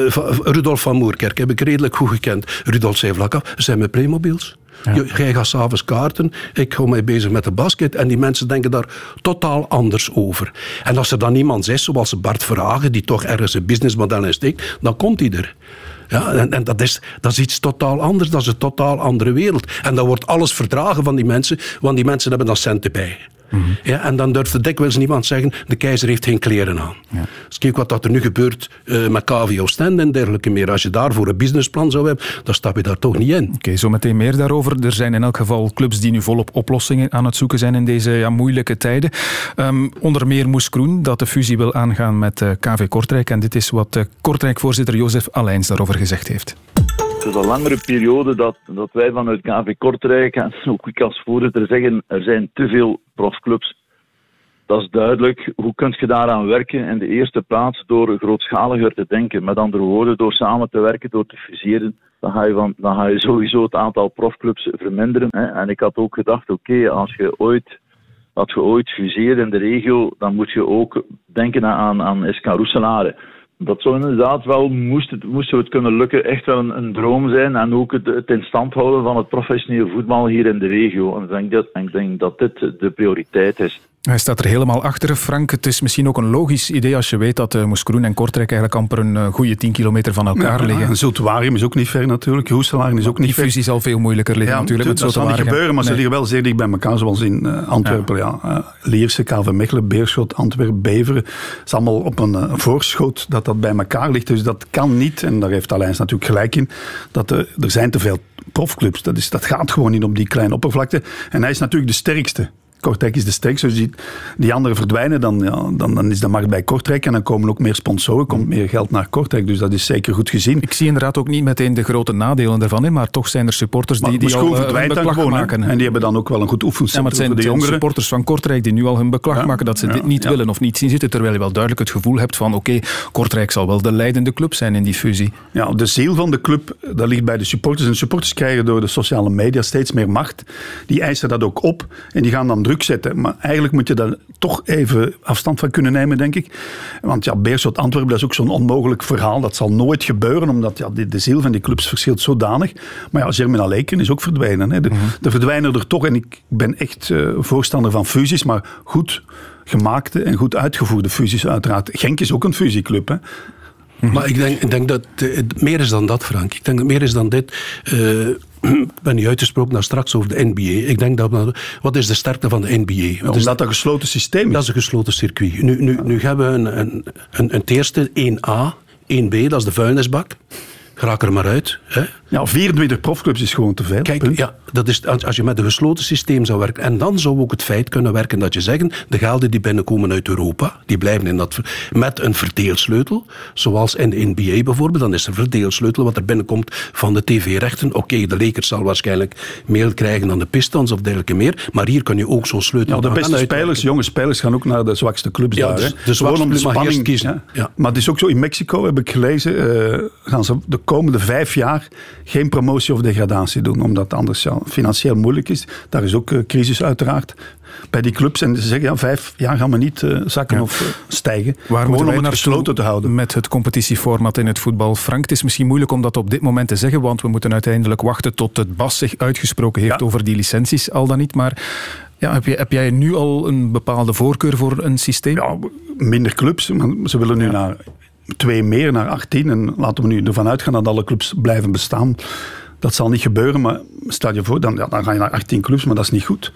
[SPEAKER 3] Rudolf van Moerkerk heb ik redelijk goed gekend. Rudolf zei vlak af, zijn mijn Playmobiels. Je- Jij gaat s'avonds kaarten, ik hou mij bezig met de basket. En die mensen denken daar totaal anders over. En als er dan iemand is, zoals Bart Verhagen, die toch ergens een businessmodel in steekt, dan komt hij er. Ja, en, en dat, is, dat is iets totaal anders, dat is een totaal andere wereld. En dan wordt alles verdragen van die mensen, want die mensen hebben dan centen bij. Ja, en dan durft dikwijls niemand zeggen, de keizer heeft geen kleren aan. Dus kijk wat dat er nu gebeurt eh, met KVO Stend en dergelijke meer. Als je daarvoor een businessplan zou hebben, dan stap je daar toch niet in.
[SPEAKER 1] Oké, zo meteen meer daarover. Er zijn in elk geval clubs die nu volop oplossingen aan het zoeken zijn in deze ja, moeilijke tijden. Ehm, onder meer Moes Kroen, dat de fusie wil aangaan met eh, KV Kortrijk. En dit is wat eh, Kortrijk-voorzitter Jozef Allijns daarover gezegd heeft.
[SPEAKER 9] Het is een langere periode dat, dat wij vanuit KV Kortrijk en [LAUGHS] ook ik als voorzitter zeggen, er zijn te veel profclubs. Dat is duidelijk. Hoe kun je daaraan werken? In de eerste plaats door grootschaliger te denken. Met andere woorden, door samen te werken, door te fuseren. Dan ga je, van, dan ga je sowieso het aantal profclubs verminderen. Hè. En ik had ook gedacht, oké, als je ooit als je ooit fuseert in de regio, dan moet je ook denken aan, aan. Dat zou inderdaad wel, moest het, moest het kunnen lukken, echt wel een, een droom zijn. En ook het, het in stand houden van het professionele voetbal hier in de regio. En ik denk dat, ik denk dat dit de prioriteit is.
[SPEAKER 1] Hij staat er helemaal achter, Frank. Het is misschien ook een logisch idee als je weet dat uh, Moes Kroen en Kortrijk eigenlijk amper een uh, goede 10 kilometer van elkaar
[SPEAKER 2] Ja,
[SPEAKER 1] liggen.
[SPEAKER 2] En Zultuarium is ook niet ver natuurlijk. Roeselaar is ook niet
[SPEAKER 1] Die
[SPEAKER 2] ver.
[SPEAKER 1] fusie zal veel moeilijker liggen
[SPEAKER 2] Ja,
[SPEAKER 1] natuurlijk.
[SPEAKER 2] dat
[SPEAKER 1] met
[SPEAKER 2] zal niet gebeuren, maar ze liggen wel zeer dicht bij elkaar, zoals in eh, Antwerpen. Ja. Eh, Lierse, KV Mechelen, Beerschot, Antwerpen, Beveren. Het is allemaal op een eh, voorschot dat dat bij elkaar ligt. Dus dat kan niet, en daar heeft Allianz natuurlijk gelijk in, dat er, er zijn te veel profclubs. Dat, is, dat gaat gewoon niet op die kleine oppervlakte. En hij is natuurlijk de sterkste. Kortrijk is de sterkste. Als die, die anderen verdwijnen, dan, ja, dan, dan is de markt bij Kortrijk. En dan komen ook meer sponsoren, komt meer geld naar Kortrijk. Dus dat is zeker goed gezien.
[SPEAKER 1] Ik zie inderdaad ook niet meteen de grote nadelen ervan, hè, maar toch zijn er supporters die,
[SPEAKER 2] Maar
[SPEAKER 1] die al hun
[SPEAKER 2] verdwijnt
[SPEAKER 1] beklag
[SPEAKER 2] hè.
[SPEAKER 1] maken.
[SPEAKER 2] En die hebben dan ook wel een goed
[SPEAKER 1] Ja, maar
[SPEAKER 2] oefencentrum
[SPEAKER 1] het zijn,
[SPEAKER 2] voor de
[SPEAKER 1] zijn
[SPEAKER 2] jongeren.
[SPEAKER 1] supporters van Kortrijk die nu al hun beklag
[SPEAKER 2] Ja,
[SPEAKER 1] maken dat ze
[SPEAKER 2] ja,
[SPEAKER 1] dit niet willen of niet zien zitten, terwijl je wel duidelijk het gevoel hebt van oké, Kortrijk zal wel de leidende club zijn in die fusie.
[SPEAKER 2] Ja, de ziel van de club, dat ligt bij de supporters. En supporters krijgen door de sociale media steeds meer macht. Die eisen dat ook op en die gaan dan druk zetten. Maar eigenlijk moet je daar toch even afstand van kunnen nemen, denk ik. Want ja, Beerschot Antwerpen, dat is ook zo'n onmogelijk verhaal. Dat zal nooit gebeuren, omdat ja, de, de ziel van die clubs verschilt zodanig. Maar ja, Germinal Leken is ook verdwenen. Hè. De, Er verdwijnen er toch, en ik ben echt eh, voorstander van fusies, maar goed gemaakte en goed uitgevoerde fusies uiteraard. Genk is ook een fusieclub, hè.
[SPEAKER 3] Maar ik denk, ik denk dat het meer is dan dat, Frank. Ik denk dat meer is dan dit. Eh, [CLEARS THROAT] ik ben niet uitgesproken daar straks over de NBA. Ik denk dat wat is de sterkte van de NBA? Is
[SPEAKER 2] dat een gesloten systeem is.
[SPEAKER 3] dat is een gesloten circuit. Nu, nu, nu hebben we een, een, een, een eerste 1A, 1B, dat is de vuilnisbak. Raak er maar uit. Hè?
[SPEAKER 2] Ja, 24 profclubs is gewoon te veel.
[SPEAKER 3] Kijk,
[SPEAKER 2] punt.
[SPEAKER 3] ja, dat is, als je met een gesloten systeem zou werken. En dan zou ook het feit kunnen werken dat je zeggen. de gelden die binnenkomen uit Europa. die blijven in dat. met een verdeelsleutel. Zoals in de NBA bijvoorbeeld. Dan is er een verdeelsleutel wat er binnenkomt van de tv-rechten. Oké, de Lakers zal waarschijnlijk meer krijgen dan de Pistons of dergelijke meer. Maar hier kun je ook zo'n sleutel
[SPEAKER 2] Ja, de beste
[SPEAKER 3] uitwerken.
[SPEAKER 2] spelers, jonge spelers, gaan ook naar de zwakste clubs
[SPEAKER 3] Ja,
[SPEAKER 2] daar.
[SPEAKER 3] dus de zwakste
[SPEAKER 2] Gewoon om de spanning
[SPEAKER 3] kiezen.
[SPEAKER 2] Ja.
[SPEAKER 3] Ja.
[SPEAKER 2] Maar het is ook zo, in Mexico heb ik gelezen, eh, gaan ze de komende vijf jaar geen promotie of degradatie doen. Omdat het anders ja, financieel moeilijk is. Daar is ook eh, crisis uiteraard bij die clubs. En ze zeggen, ja, vijf jaar gaan we niet eh, zakken
[SPEAKER 1] Ja.
[SPEAKER 2] of eh, stijgen.
[SPEAKER 1] Waar
[SPEAKER 2] Gewoon
[SPEAKER 1] moeten
[SPEAKER 2] om het gesloten te houden.
[SPEAKER 1] met het competitieformat in het voetbal? Frank, het is misschien moeilijk om dat op dit moment te zeggen, want we moeten uiteindelijk wachten tot het BAS zich uitgesproken heeft
[SPEAKER 2] Ja.
[SPEAKER 1] over die licenties, al dan niet. Maar ja, heb, je, heb jij nu al een bepaalde voorkeur voor een systeem?
[SPEAKER 2] Ja, minder clubs. Maar ze willen nu naar twee meer, naar 18. En laten we nu ervan uitgaan dat alle clubs blijven bestaan. Dat zal niet gebeuren, maar stel je voor, dan, ja, dan ga je naar 18 clubs, maar dat is niet goed.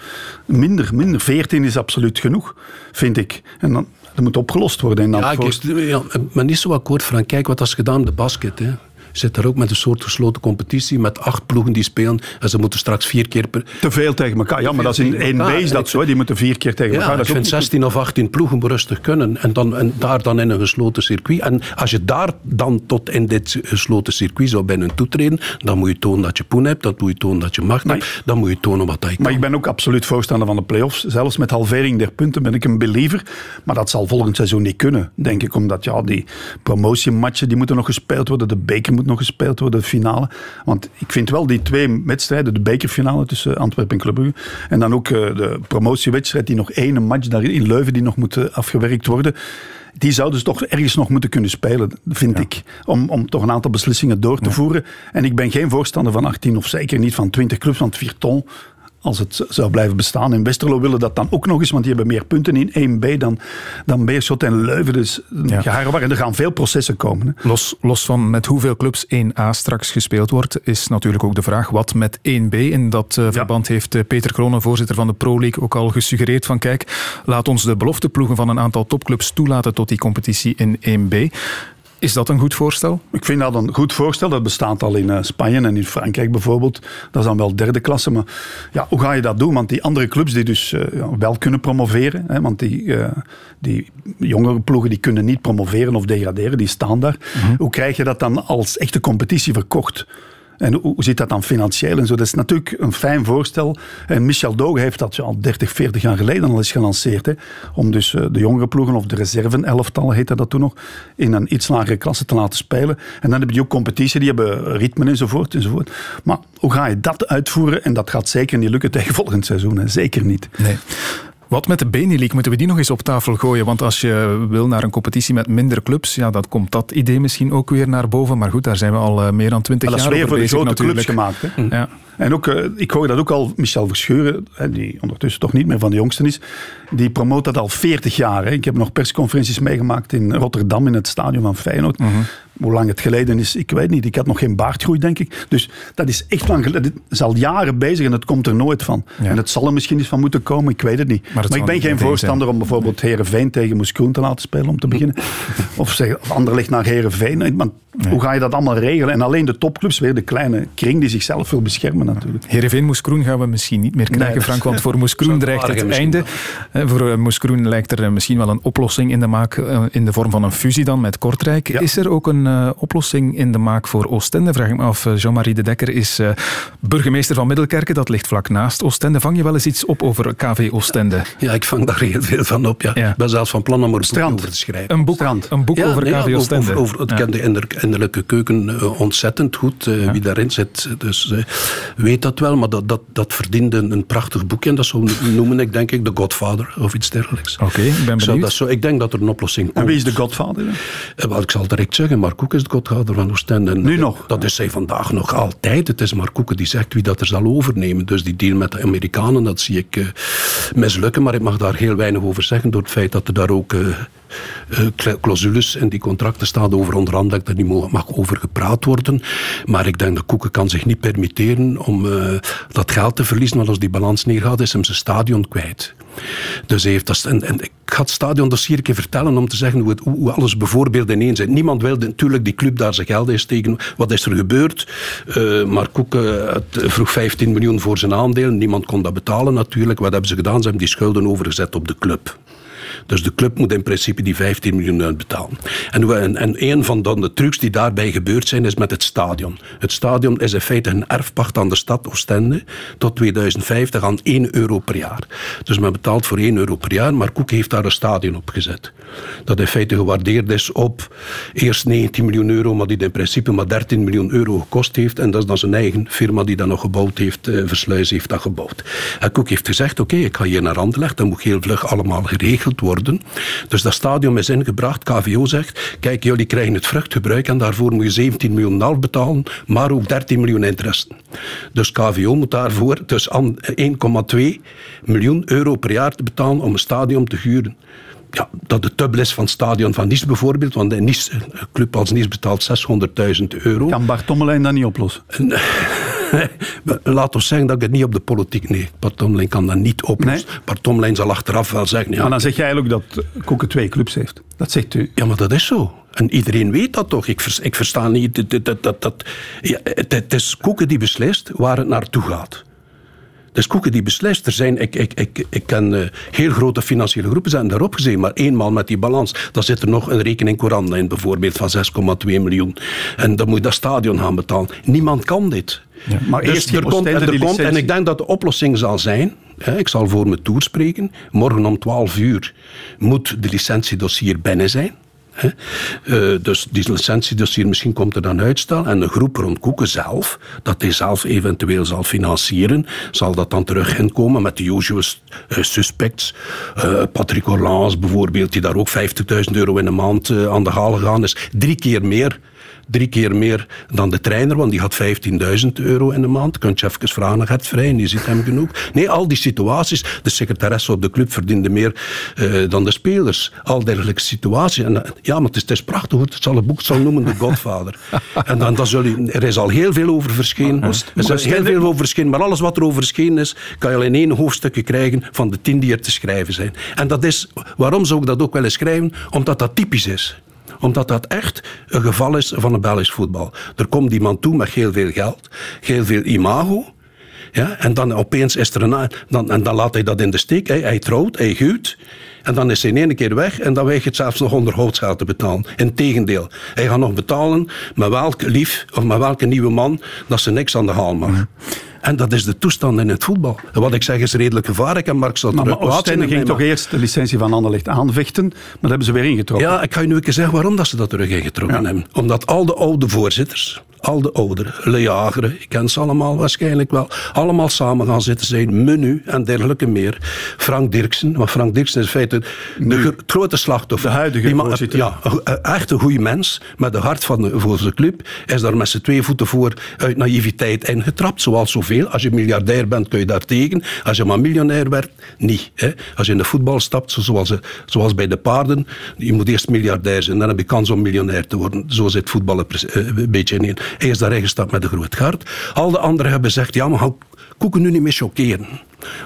[SPEAKER 2] Minder, minder. 14 is absoluut genoeg, vind ik. En dan, dat moet opgelost worden. In
[SPEAKER 3] ja, ik, ja, maar niet zo akkoord, Frank. Kijk wat is gedaan de basket. Hè zit daar ook met een soort gesloten competitie met acht ploegen die spelen en ze moeten straks vier keer per...
[SPEAKER 2] Te veel tegen elkaar. Ja, maar dat is in één base dat zo. Die moeten vier keer tegen elkaar.
[SPEAKER 3] Ja, ik vind 16 of 18 ploegen rustig kunnen en, dan, en daar dan in een gesloten circuit. En als je daar dan tot in dit gesloten circuit zou binnen toetreden, dan moet je tonen dat je poen hebt, dan moet je tonen dat je macht hebt, dan moet je tonen wat dat je
[SPEAKER 2] kan. Maar ik ben ook absoluut voorstander van de play-offs. Zelfs met halvering der punten ben ik een believer. Maar dat zal volgend seizoen niet kunnen, denk ik. Omdat ja, die promotiematchen die moeten nog gespeeld worden, de beker moet nog gespeeld worden, finale. Want ik vind wel die twee wedstrijden, de bekerfinale tussen Antwerpen en Club Brugge, en dan ook eh, de promotiewedstrijd, die nog één match daar in Leuven, die nog moet afgewerkt worden die zouden ze toch ergens nog moeten kunnen spelen, vind ik. Om, om toch een aantal beslissingen door te voeren. En ik ben geen voorstander van 18 of zeker niet van 20 clubs, want Virton als het zou blijven bestaan. In Westerlo willen dat dan ook nog eens, want die hebben meer punten in 1B dan, dan Beerschot en Leuven. Dus ja. en er gaan veel processen komen. Hè.
[SPEAKER 1] Los, los van met hoeveel clubs 1A straks gespeeld wordt, is natuurlijk ook de vraag wat met 1B. In dat uh, verband heeft uh, Peter Kronen, voorzitter van de Pro League, ook al gesuggereerd van kijk, laat ons de belofteploegen van een aantal topclubs toelaten tot die competitie in 1B. Is dat een goed voorstel?
[SPEAKER 2] Ik vind dat een goed voorstel. Dat bestaat al in uh, Spanje en in Frankrijk bijvoorbeeld. Dat is dan wel derde klasse. Maar ja, hoe ga je dat doen? Want die andere clubs die dus uh, wel kunnen promoveren. Hè, want die, uh, die jongere ploegen die kunnen niet promoveren of degraderen. Die staan daar. Mm -hmm. Hoe krijg je dat dan als echte competitie verkocht? En hoe zit dat dan financieel en zo? Dat is natuurlijk een fijn voorstel. En Michel Doge heeft dat al 30, 40 jaar geleden al eens gelanceerd. Hè, om dus eh, de jongere ploegen, of de reserve-elftal heette dat toen nog, in een iets lagere klasse te laten spelen. En dan heb je ook competitie, die hebben ritmen enzovoort, enzovoort. Maar hoe ga je dat uitvoeren? En dat gaat zeker niet lukken tegen volgend seizoen. Hè? Zeker niet.
[SPEAKER 1] Nee. Wat met de Benelink? Moeten we die nog eens op tafel gooien? Want als je wil naar een competitie met minder clubs, ja, dan komt dat idee misschien ook weer naar boven. Maar goed, daar zijn we al uh, meer dan twintig jaar over bezig.
[SPEAKER 2] Dat is voor
[SPEAKER 1] de
[SPEAKER 2] grote clubs gemaakt. Hè? Ja. En ook, uh, ik hoor dat ook al, Michel Verscheuren, die ondertussen toch niet meer van de jongsten is, die promoot dat al 40 jaar. Hè. Ik heb nog persconferenties meegemaakt in Rotterdam in het stadion van Feyenoord. Mm -hmm. Hoe lang het geleden is, ik weet niet. Ik had nog geen baardgroei, denk ik. Dus dat is echt lang geleden. Het is al jaren bezig en het komt er nooit van. Ja. En het zal er misschien eens van moeten komen, ik weet het niet. Maar, het maar ik ben geen voorstander om bijvoorbeeld Herenveen tegen Moeskroen te laten spelen, om te beginnen. [LAUGHS] of, zeg, of Anderlecht naar Herenveen. Want hoe ga je dat allemaal regelen? En alleen de topclubs, weer de kleine kring die zichzelf wil beschermen natuurlijk.
[SPEAKER 1] Heerenveen Moeskroen gaan we misschien niet meer krijgen, nee, Frank. Want voor [LAUGHS] Moeskroen dreigt het einde. Wel. Voor Moeskroen lijkt er misschien wel een oplossing in de maak in de vorm van een fusie dan met Kortrijk. Ja. Is er ook een uh, oplossing in de maak voor Oostende? Vraag ik me af. Jean-Marie de Dekker is uh, burgemeester van Middelkerken. Dat ligt vlak naast Oostende. Vang je wel eens iets op over KV Oostende?
[SPEAKER 3] Ja, ik vang daar heel veel van op. Ja. ja. Ik ben zelfs van plan om er een boek over te schrijven.
[SPEAKER 1] Een boek, Strand. Een boek over nee, KV Oostende?
[SPEAKER 3] Over, over, over, ik ken de innerlijke keuken uh, ontzettend goed. Wie daarin zit, dus weet dat wel. Maar dat, dat, dat verdiende een prachtig boekje. En dat zo noemen ik denk ik The Godfather of iets dergelijks.
[SPEAKER 1] Oké, okay, ik ben benieuwd.
[SPEAKER 3] dat zo, ik denk dat er een oplossing komt.
[SPEAKER 2] En wie is de Godfather?
[SPEAKER 3] Eh, wel, ik zal direct zeggen, Koek is de Godfather van Oostende. En
[SPEAKER 2] nu nog?
[SPEAKER 3] Dat is hij vandaag nog altijd. Het is Mark Koeken die zegt wie dat er zal overnemen. Dus die deal met de Amerikanen, dat zie ik uh, mislukken. Maar ik mag daar heel weinig over zeggen door het feit dat er daar ook... Uh, uh, clausules in die contracten staan over onder andere dat er niet mag over gepraat worden. Maar ik denk dat Koeken kan zich niet permitteren om uh, dat geld te verliezen. Want als die balans neergaat, is hem zijn stadion kwijt. Dus hij heeft dat, en, ik ga het stadion dossier een keer vertellen om te zeggen hoe, het, hoe alles bijvoorbeeld ineen zit. Niemand wilde natuurlijk die club daar zijn geld in steken. Wat is er gebeurd? Uh, maar Koeken vroeg 15 miljoen voor zijn aandeel. Niemand kon dat betalen natuurlijk. Wat hebben ze gedaan? Ze hebben die schulden overgezet op de club. Dus de club moet in principe die 15 miljoen uitbetalen. En, en, en een van de, de trucs die daarbij gebeurd zijn, is met het stadion. Het stadion is in feite een erfpacht aan de stad Oostende tot 2050 aan 1 euro per jaar. Dus men betaalt voor 1 euro per jaar, maar Koek heeft daar een stadion op gezet. Dat in feite gewaardeerd is op eerst 19 miljoen euro, maar die in principe maar 13 miljoen euro gekost heeft. En dat is dan zijn eigen firma die dat nog gebouwd heeft, uh, Versluis heeft dat gebouwd. En Koek heeft gezegd, oké, ik ga hier naar Anderlecht, dat moet heel vlug allemaal geregeld worden. Dus dat stadion is ingebracht. KVO zegt, kijk, jullie krijgen het vruchtgebruik en daarvoor moet je 17 miljoen half betalen, maar ook 13 miljoen interesse. Dus KVO moet daarvoor dus 1,2 miljoen euro per jaar te betalen om een stadion te huren ja, dat de dubbel is van het stadion van Nice bijvoorbeeld. Want een, Nice, een club als Nice betaalt 600.000 euro.
[SPEAKER 2] Kan Bart Tommelijn dat niet oplossen? [LAUGHS] [LAUGHS]
[SPEAKER 3] Laat ons zeggen dat ik het niet op de politiek... Nee, Bart Tomlijn kan dat niet oplossen. Nee? Bart Tomlijn zal achteraf wel zeggen... Ja,
[SPEAKER 2] maar dan zeg je eigenlijk dat Koeken twee clubs heeft. Dat zegt u.
[SPEAKER 3] Ja, maar dat is zo. En iedereen weet dat toch? Ik, ik versta niet... Dat, dat, dat, dat ja, het, het is Koeken die beslist waar het naartoe gaat. Dus Koeken die beslist. Er zijn, ik, ik, ik, ik ken uh, heel grote financiële groepen zijn daarop gezien, maar eenmaal met die balans, dan zit er nog een rekening Coran in, bijvoorbeeld van 6,2 miljoen. En dan moet je dat stadion gaan betalen. Niemand kan dit. Ja, maar dus eerst er komt, er komt, en ik denk dat de oplossing zal zijn, hè, ik zal voor mijn tour spreken, morgen om 12 uur moet de licentiedossier binnen zijn. Uh, dus die licentiedossier, misschien komt er dan uitstel. En de groep rond Koeken zelf, dat hij zelf eventueel zal financieren, zal dat dan terug inkomen met de usual uh, suspects. Uh, Patrick Orlans bijvoorbeeld, die daar ook 50.000 euro in de maand aan de haal gegaan is. Drie keer meer drie keer meer dan de trainer, want die had 15.000 euro in de maand. Kunt je even vragen naar het vrij en je ziet hem genoeg. Nee, al die situaties. De secretaresse op de club verdiende meer uh, dan de spelers. Al dergelijke situaties. En, uh, ja, maar het is, het is prachtig hoor. Het zal een boek zal noemen The Godfather. [LAUGHS] en dan, dan zul je, er is al heel veel over verschenen. Er is heel veel over verschenen. Maar alles wat er over verschenen is, kan je al in één hoofdstukje krijgen van de tien die er te schrijven zijn. En dat is, waarom zou ik dat ook willen schrijven? Omdat dat typisch is omdat dat echt een geval is van een Belgisch voetbal. Er komt iemand toe met heel veel geld, heel veel imago. Ja, en dan opeens is er een... Dan, en dan laat hij dat in de steek. Hij, hij trouwt, hij huwt. En dan is hij in één keer weg en dan weegt het zelfs nog onderhoudsgeld te betalen. Integendeel, hij gaat nog betalen met welke lief of met welke nieuwe man dat ze niks aan de haal mag. En dat is de toestand in het voetbal. wat ik zeg is redelijk gevaarlijk. En Mark zal
[SPEAKER 2] maar, maar Oostende ging toch eerst de licentie van Anderlecht aanvechten, maar dat hebben ze weer ingetrokken.
[SPEAKER 3] Ja, ik ga je nu even zeggen waarom dat ze dat terug ingetrokken hebben. Omdat al de oude voorzitters, al de ouderen, Le Jagere, ik ken ze allemaal waarschijnlijk wel, allemaal samen gaan zitten zijn, Menu en dergelijke meer. Frank Dirksen, maar Frank Dirksen is in feite de het grote slachtoffer.
[SPEAKER 2] De huidige Die.
[SPEAKER 3] Ja, echt een goede mens, met de hart van de, voor zijn club, is daar met z'n twee voeten voor uit naïviteit in getrapt, zoals zoveel. Als je miljardair bent, kun je daar tegen. Als je maar miljonair werd, niet. Hè. Als je in de voetbal stapt, zoals, zoals bij de paarden, je moet eerst miljardair zijn, dan heb je kans om miljonair te worden. Zo zit voetbal een beetje in. Hij is daarin gestapt met een groot hart. Al de anderen hebben gezegd, ja, maar Koeken nu niet meer chockeren.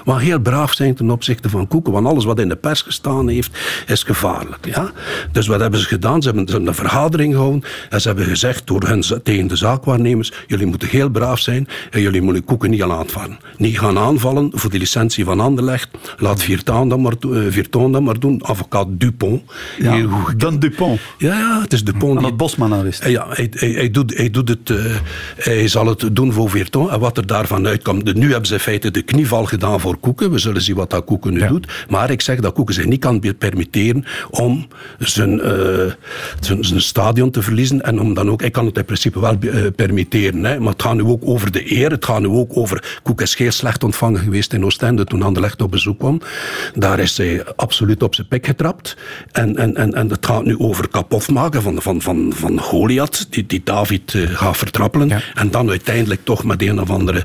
[SPEAKER 3] Maar heel braaf zijn ten opzichte van Koeken. Want alles wat in de pers gestaan heeft, is gevaarlijk. Ja? Dus wat hebben ze gedaan? Ze hebben een vergadering gehouden. En ze hebben gezegd door hen, tegen de zaakwaarnemers: jullie moeten heel braaf zijn. En jullie moeten Koeken niet gaan aanvallen. Niet gaan aanvallen voor de licentie van Anderlecht. Laat Virtaan dat maar, uh, dat maar doen. Advocaat Dupont.
[SPEAKER 2] Ja, dan Dupont.
[SPEAKER 3] Ja, ja, het is Dupont.
[SPEAKER 2] En dat Bosman al is.
[SPEAKER 3] Ja, hij, hij, hij, doet, hij doet het. Uh, hij zal het doen voor Virton. En wat er daarvan uitkomt. Nu hebben ze in feite de knieval gedaan voor Koeken. We zullen zien wat dat Koeken nu doet. Maar ik zeg dat Koeken zich niet kan permitteren om zijn, uh, zijn, zijn, stadion te verliezen. En om dan ook, ik kan het in principe wel uh, permitteren. Hè. Maar het gaat nu ook over de eer. Het gaat nu ook over. Koeken is heel slecht ontvangen geweest in Oostende toen Anderlecht op bezoek kwam. Daar is hij absoluut op zijn pik getrapt. En, en, en, en het gaat nu over kapot maken van, van, van, van Goliath, die, die David uh, gaat vertrappelen. En dan uiteindelijk toch met een of andere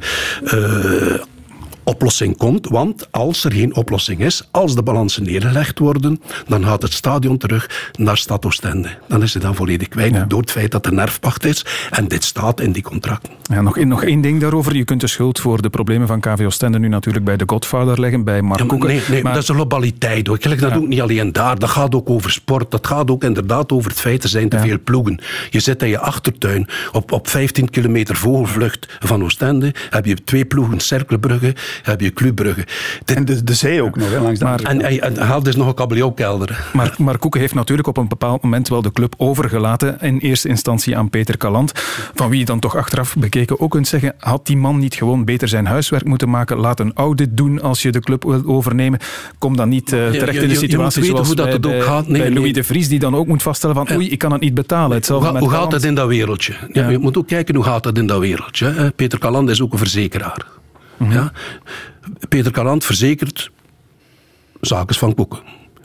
[SPEAKER 3] oplossing komt. Want als er geen oplossing is, als de balansen neergelegd worden, dan gaat het stadion terug naar Stad Oostende. Dan is het dan volledig kwijt door het feit dat er nerfpacht is. En dit staat in die contracten.
[SPEAKER 1] Ja, nog, nog één ding daarover. Je kunt de schuld voor de problemen van KV Oostende nu natuurlijk bij de Godfather leggen, bij Mark ja,
[SPEAKER 3] Nee, nee maar... dat is een globaliteit. Hoor. Ik leg dat ook niet alleen daar. Dat gaat ook over sport. Dat gaat ook inderdaad over het feit, er zijn te veel ploegen. Je zit in je achtertuin op, op 15 kilometer vogelvlucht van Oostende. Heb je twee ploegen, Cerkelbrugge, heb je Club Brugge.
[SPEAKER 2] En de, de zee ook nog, hè, langs
[SPEAKER 3] maar, En, en, en haalt dus nog een kabeljauwkelder.
[SPEAKER 1] Maar, maar Koeken heeft natuurlijk op een bepaald moment wel de club overgelaten. In eerste instantie aan Peter Kalant. Van wie je dan toch achteraf bekeken ook kunt zeggen, had die man niet gewoon beter zijn huiswerk moeten maken? Laat een audit doen als je de club wil overnemen. Kom dan niet uh, terecht in de situatie zoals hoe dat bij, het ook gaat. Nee, bij Louis de Vries, die dan ook moet vaststellen van oei, ik kan het niet betalen.
[SPEAKER 3] Hetzelfde hoe, hoe gaat dat in dat wereldje? Ja, Je moet ook kijken hoe gaat dat in dat wereldje. Peter Kalant is ook een verzekeraar. Mhm. ja? Peter Kalant verzekert zaken van Koeken.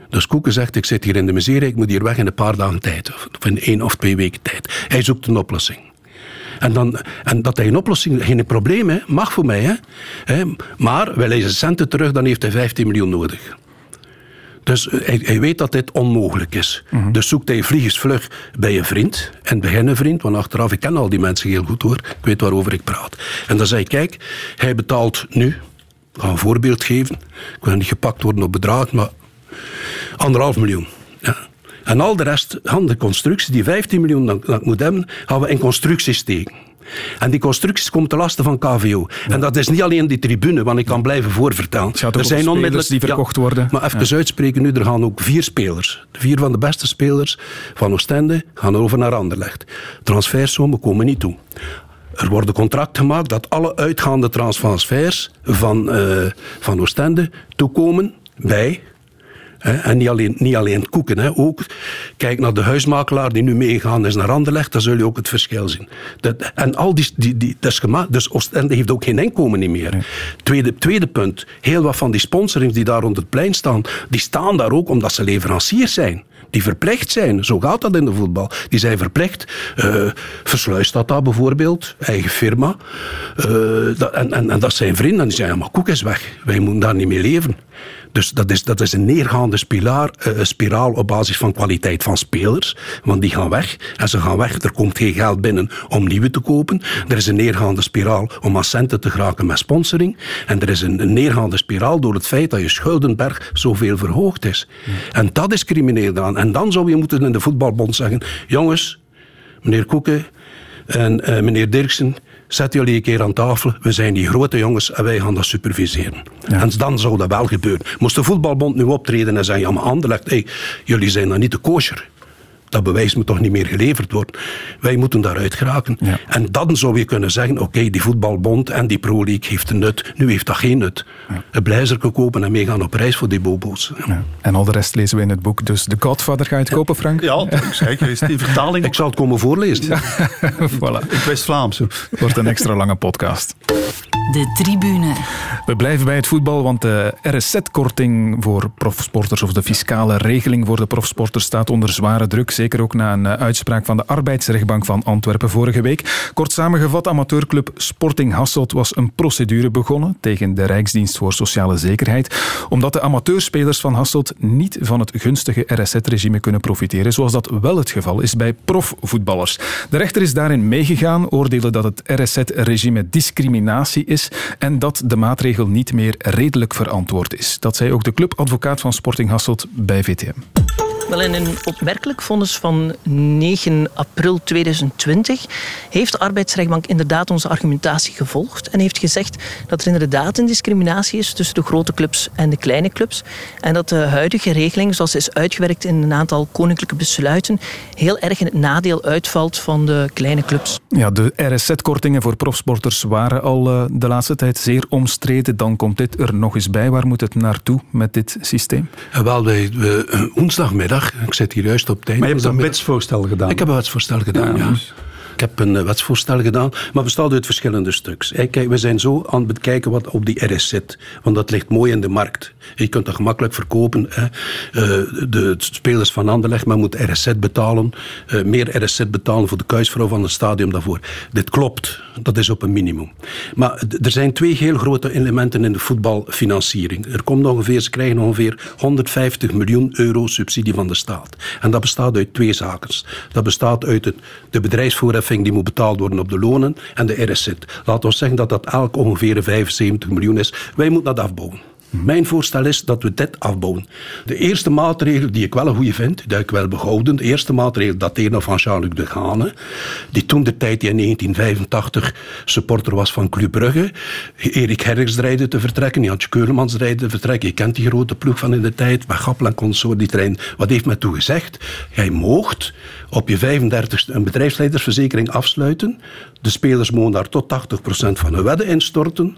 [SPEAKER 3] Dus Koeken zegt, ik zit hier in de miserie, ik moet hier weg in een paar dagen tijd. Of in één of twee weken tijd. Hij zoekt een oplossing. En, dan, en dat hij een oplossing, geen probleem, hè, mag voor mij. Hè. Maar wil hij zijn centen terug, dan heeft hij 15 miljoen nodig. Dus hij, hij, weet dat dit onmogelijk is. Mhm. Dus zoekt hij vliegensvlug bij een vriend. En bij een vriend, want achteraf, ik ken al die mensen heel goed hoor. Ik weet waarover ik praat. En dan zei ik, kijk, hij betaalt nu, ik ga een voorbeeld geven. Ik wil niet gepakt worden op bedrag, maar anderhalf miljoen. Ja. En al de rest van de constructie, die 15 miljoen dat ik moet hebben, gaan we in constructies steken. En die constructies komen te lasten van KVO. En dat is niet alleen die tribune, want ik kan blijven voorvertellen.
[SPEAKER 1] Er zijn onmiddellijk die verkocht worden.
[SPEAKER 3] Maar even uitspreken nu, er gaan ook vier spelers. Vier van de beste spelers van Oostende gaan over naar Anderlecht. Transfersommen komen niet toe. Er worden contracten gemaakt dat alle uitgaande transfers van, uh, van Oostende toekomen bij en niet alleen, niet alleen koeken, hè. ook kijk naar de huismakelaar die nu meegaan is naar Anderlecht, dan zul je ook het verschil zien. Dat, en al die, die, die, dat is gemaakt, dus Oostende heeft ook geen inkomen meer. Tweede, tweede punt, heel wat van die sponsorings die daar rond het plein staan, die staan daar ook omdat ze leveranciers zijn die verplicht zijn. Zo gaat dat in de voetbal. Die zijn verplicht. Uh, Versluist dat daar bijvoorbeeld, eigen firma. Uh, dat, en, en, en, dat zijn vrienden. Die zeggen, maar koek is weg. Wij moeten daar niet mee leven. Dus dat is, dat is een neergaande spiraal, uh, spiraal op basis van kwaliteit van spelers. Want die gaan weg. En ze gaan weg. Er komt geen geld binnen om nieuwe te kopen. Er is een neergaande spiraal om aan centen te geraken met sponsoring. En er is een, neergaande spiraal door het feit dat je schuldenberg zoveel verhoogd is. En dat is crimineel dan. En dan zou je moeten in de voetbalbond zeggen: jongens, meneer Koeken en uh, meneer Dirksen zet jullie een keer aan tafel. We zijn die grote jongens en wij gaan dat superviseren. En dan zou dat wel gebeuren. Moest de voetbalbond nu optreden en zeggen, ja maar Anderlecht, hey, jullie zijn dan niet de kosher dat bewijs moet toch niet meer geleverd worden. Wij moeten daaruit geraken. En dan zou je kunnen zeggen, oké, die voetbalbond en die Pro League heeft een nut. Nu heeft dat geen nut. Ja. Een blijzerke kopen en meegaan op reis voor die bobo's. Ja.
[SPEAKER 1] En al de rest lezen we in het boek. Dus de Godfather ga je het kopen, Frank?
[SPEAKER 2] Ja, zeker. Is die vertaling...
[SPEAKER 3] Ik zal het komen voorlezen. [LAUGHS]
[SPEAKER 1] voilà.
[SPEAKER 2] In West-Vlaams. [LAUGHS]
[SPEAKER 1] Wordt een extra lange podcast.
[SPEAKER 6] De tribune.
[SPEAKER 1] We blijven bij het voetbal, want de RSZ-korting voor profsporters of de fiscale regeling voor de profsporters staat onder zware druk. Zeker ook na een eh, uitspraak van de arbeidsrechtbank van Antwerpen vorige week. Kort samengevat, amateurclub Sporting Hasselt was een procedure begonnen tegen de Rijksdienst voor Sociale Zekerheid, omdat de amateurspelers van Hasselt niet van het gunstige RSZ-regime kunnen profiteren, zoals dat wel het geval is bij profvoetballers. De rechter is daarin meegegaan, oordeelde dat het RSZ-regime discriminatie is en dat de maatregel niet meer redelijk verantwoord is. Dat zei ook de clubadvocaat van Sporting Hasselt bij VTM.
[SPEAKER 10] Wel, in een opmerkelijk vonnis van 9 april 2020 heeft de arbeidsrechtbank inderdaad onze argumentatie gevolgd en heeft gezegd dat er inderdaad een discriminatie is tussen de grote clubs en de kleine clubs en dat de huidige regeling, zoals is uitgewerkt in een aantal koninklijke besluiten, heel erg in het nadeel uitvalt van de kleine clubs.
[SPEAKER 1] Ja, de RSZ-kortingen voor profsporters waren al eh, de laatste tijd zeer omstreden. Dan komt dit er nog eens bij. Waar moet het naartoe met dit systeem?
[SPEAKER 3] Wel, wij, we, woensdagmiddag ik zit hier juist op tijd.
[SPEAKER 2] Maar je hebt een wetsvoorstel gedaan?
[SPEAKER 3] Ik heb een wetsvoorstel gedaan, ja. Ik heb een eh, wetsvoorstel gedaan, maar bestaat uit verschillende stuks. We zijn zo aan het bekijken wat op die RS zit. Want dat ligt mooi in de markt. Je kunt dat gemakkelijk verkopen. Eh, de spelers van Anderlecht, maar moet RSZ betalen. Uh, meer RSZ betalen voor de kuisvrouw van het stadion daarvoor. Dit klopt. Dat is op een minimum. Maar er zijn twee heel grote elementen in de voetbalfinanciering. Er komt ongeveer, ze krijgen ongeveer 150 miljoen euro subsidie van de staat. En dat bestaat uit twee zaken. Dat bestaat uit het, de die moet betaald worden op de lonen en de RSZ. Laten we zeggen dat dat elk ongeveer 75 miljoen is. Wij moeten dat afbouwen. Mijn voorstel is dat we dit afbouwen. De eerste maatregel die ik wel een goede vind, die ik wel behouden, de eerste maatregel dateert nog van Jean-Luc de Gane, die toen de tijd in 1985 supporter was van Club Brugge. Erik Herriks dreigde te vertrekken, Jantje Keulemans te vertrekken. Je kent die grote ploeg van in de tijd, Gappel en consort, die trein. Wat heeft men toen gezegd? Jij moogt op je 35ste een bedrijfsleidersverzekering afsluiten. De spelers mogen daar tot 80% van hun wedden instorten.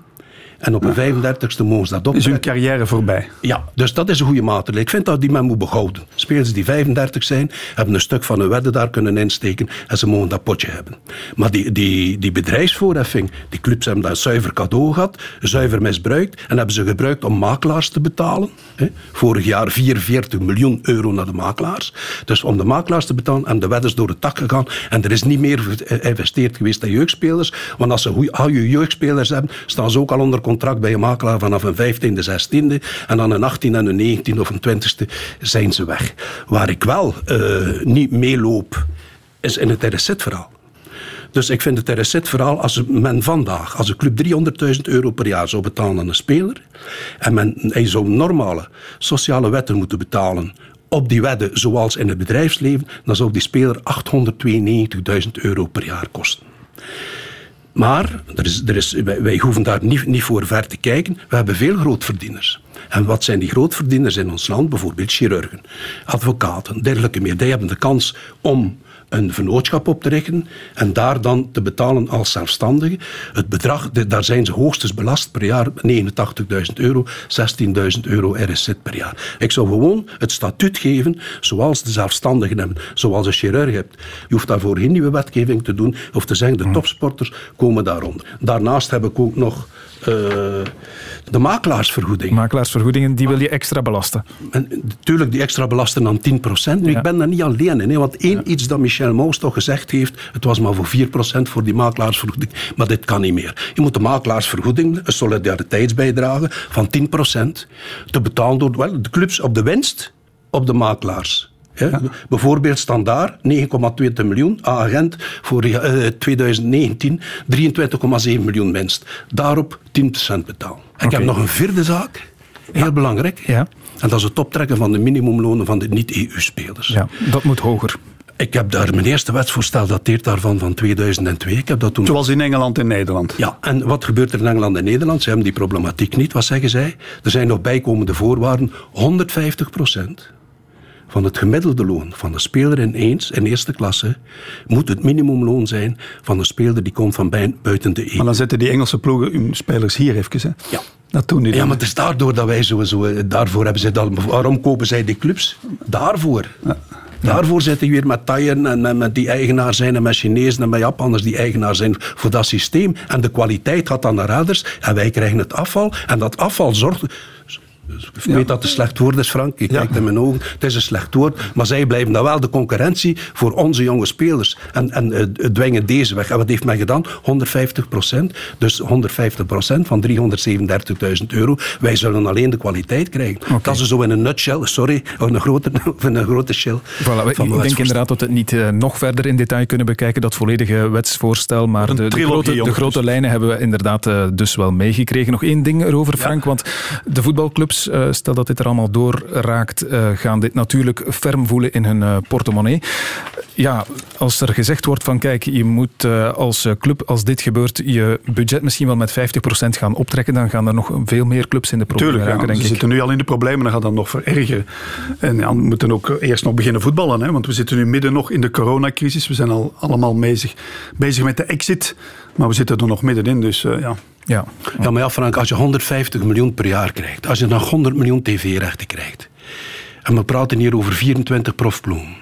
[SPEAKER 3] En op een 35ste mogen ze dat op.
[SPEAKER 2] Is hun carrière voorbij?
[SPEAKER 3] Ja, dus dat is een goede maatregel. Ik vind dat die men moet behouden. Spelers die 35 zijn, hebben een stuk van hun wedden daar kunnen insteken en ze mogen dat potje hebben. Maar die, die, die bedrijfsvoorheffing, die clubs hebben dat zuiver cadeau gehad, zuiver misbruikt en hebben ze gebruikt om makelaars te betalen. Vorig jaar 44 miljoen euro naar de makelaars. Dus om de makelaars te betalen en de wedders door het tak gegaan en er is niet meer geïnvesteerd geweest in jeugdspelers. Want als ze goede jeugdspelers hebben, staan ze ook al onder contract bij een makelaar vanaf een 15e, 16e. En dan een 18e en een 19e of een 20e zijn ze weg. Waar ik wel uh, niet meeloop, is in het RSZ-verhaal. Dus ik vind het RSZ-verhaal, als men vandaag, als een club 300.000 euro per jaar zou betalen aan een speler, en men hij zou normale sociale wetten moeten betalen op die wedden zoals in het bedrijfsleven, dan zou die speler 892.000 euro per jaar kosten. Maar er is, er is, wij, hoeven daar niet, niet voor ver te kijken. We hebben veel grootverdieners. En wat zijn die grootverdieners in ons land? Bijvoorbeeld chirurgen, advocaten, dergelijke meer. Die hebben de kans om een vennootschap op te richten en daar dan te betalen als zelfstandige. Het bedrag, daar zijn ze hoogstens belast per jaar 89.000 euro, 16.000 euro RSZ per jaar. Ik zou gewoon het statuut geven zoals de zelfstandigen hebben, zoals een chirurg hebt. Je hoeft daarvoor geen nieuwe wetgeving te doen of te zeggen de hm. topsporters komen daaronder. Daarnaast heb ik ook nog uh, de makelaarsvergoeding.
[SPEAKER 1] Makelaarsvergoedingen, die wil je extra belasten.
[SPEAKER 3] En, natuurlijk, die extra belasten dan 10%. Nu, ik ben daar niet alleen in. Hè, want één iets dat Michel Maus toch gezegd heeft, het was maar voor 4% voor die makelaarsvergoeding. Maar dit kan niet meer. Je moet de makelaarsvergoeding, een solidariteitsbijdrage van 10%, te betalen door wel, de clubs op de winst op de makelaars. Ja. Bijvoorbeeld standaard 9,2 miljoen agent voor uh, 2019 23,7 miljoen winst. Daarop 10% betalen. Ik heb nog een vierde zaak, heel belangrijk. Ja. En dat is het optrekken van de minimumlonen van de niet-EU-spelers.
[SPEAKER 1] Ja, dat moet hoger.
[SPEAKER 3] Ik heb daar mijn eerste wetsvoorstel dateert daarvan van 2002. Ik heb dat toen...
[SPEAKER 2] Zoals in Engeland en Nederland.
[SPEAKER 3] Ja, en wat gebeurt er in Engeland en Nederland? Ze hebben die problematiek niet. Wat zeggen zij? Er zijn nog bijkomende voorwaarden. 150 procent van het gemiddelde loon van de speler in eens in eerste klasse moet het minimumloon zijn van de speler die komt van buiten de EU.
[SPEAKER 2] Maar dan zetten die Engelse ploegen hun spelers hier even. Hè?
[SPEAKER 3] Ja.
[SPEAKER 2] Dat doen die
[SPEAKER 3] ja, maar het is daardoor dat wij sowieso... Daarvoor hebben ze dat... Waarom kopen zij die clubs? Daarvoor. Ja. Daarvoor zitten we weer met Thaien en met, met, die eigenaar zijn en met Chinezen en met Japanners die eigenaar zijn voor dat systeem. En de kwaliteit gaat dan naar ouders en wij krijgen het afval. En dat afval zorgt ik weet dat het een slecht woord is, Frank. Je kijkt in mijn ogen. Het is een slecht woord. Maar zij blijven dan wel de concurrentie voor onze jonge spelers. En, en uh, dwingen deze weg. En wat heeft men gedaan? 150 procent. Dus 150 procent van 337.000 euro. Wij zullen alleen de kwaliteit krijgen. Dat is zo in een nutshell. Sorry, of een grote, [LAUGHS] een grote shell.
[SPEAKER 1] Voilà, ik denk inderdaad dat we het niet uh, nog verder in detail kunnen bekijken. Dat volledige wetsvoorstel. Maar de, de, grote, de grote lijnen hebben we inderdaad uh, dus wel meegekregen. Nog één ding erover, Frank. Want de voetbalclubs uh, stel dat dit er allemaal doorraakt, uh, gaan dit natuurlijk ferm voelen in hun uh, portemonnee. Ja, als er gezegd wordt van kijk, je moet als club, als dit gebeurt, je budget misschien wel met 50% gaan optrekken, dan gaan er nog veel meer clubs in de problemen
[SPEAKER 2] Tuurlijk,
[SPEAKER 1] raken,
[SPEAKER 2] ja,
[SPEAKER 1] denk
[SPEAKER 2] ze
[SPEAKER 1] ik.
[SPEAKER 2] zitten nu al in de problemen, dan gaat dat nog verergeren. En ja, we moeten ook eerst nog beginnen voetballen, hè, want we zitten nu midden nog in de coronacrisis. We zijn al allemaal bezig, bezig met de exit, maar we zitten er nog middenin, dus ja...
[SPEAKER 3] Ja. ja, maar ja, Frank, als je 150 miljoen per jaar krijgt, als je nog 100 miljoen tv-rechten krijgt, en we praten hier over 24 profploegen.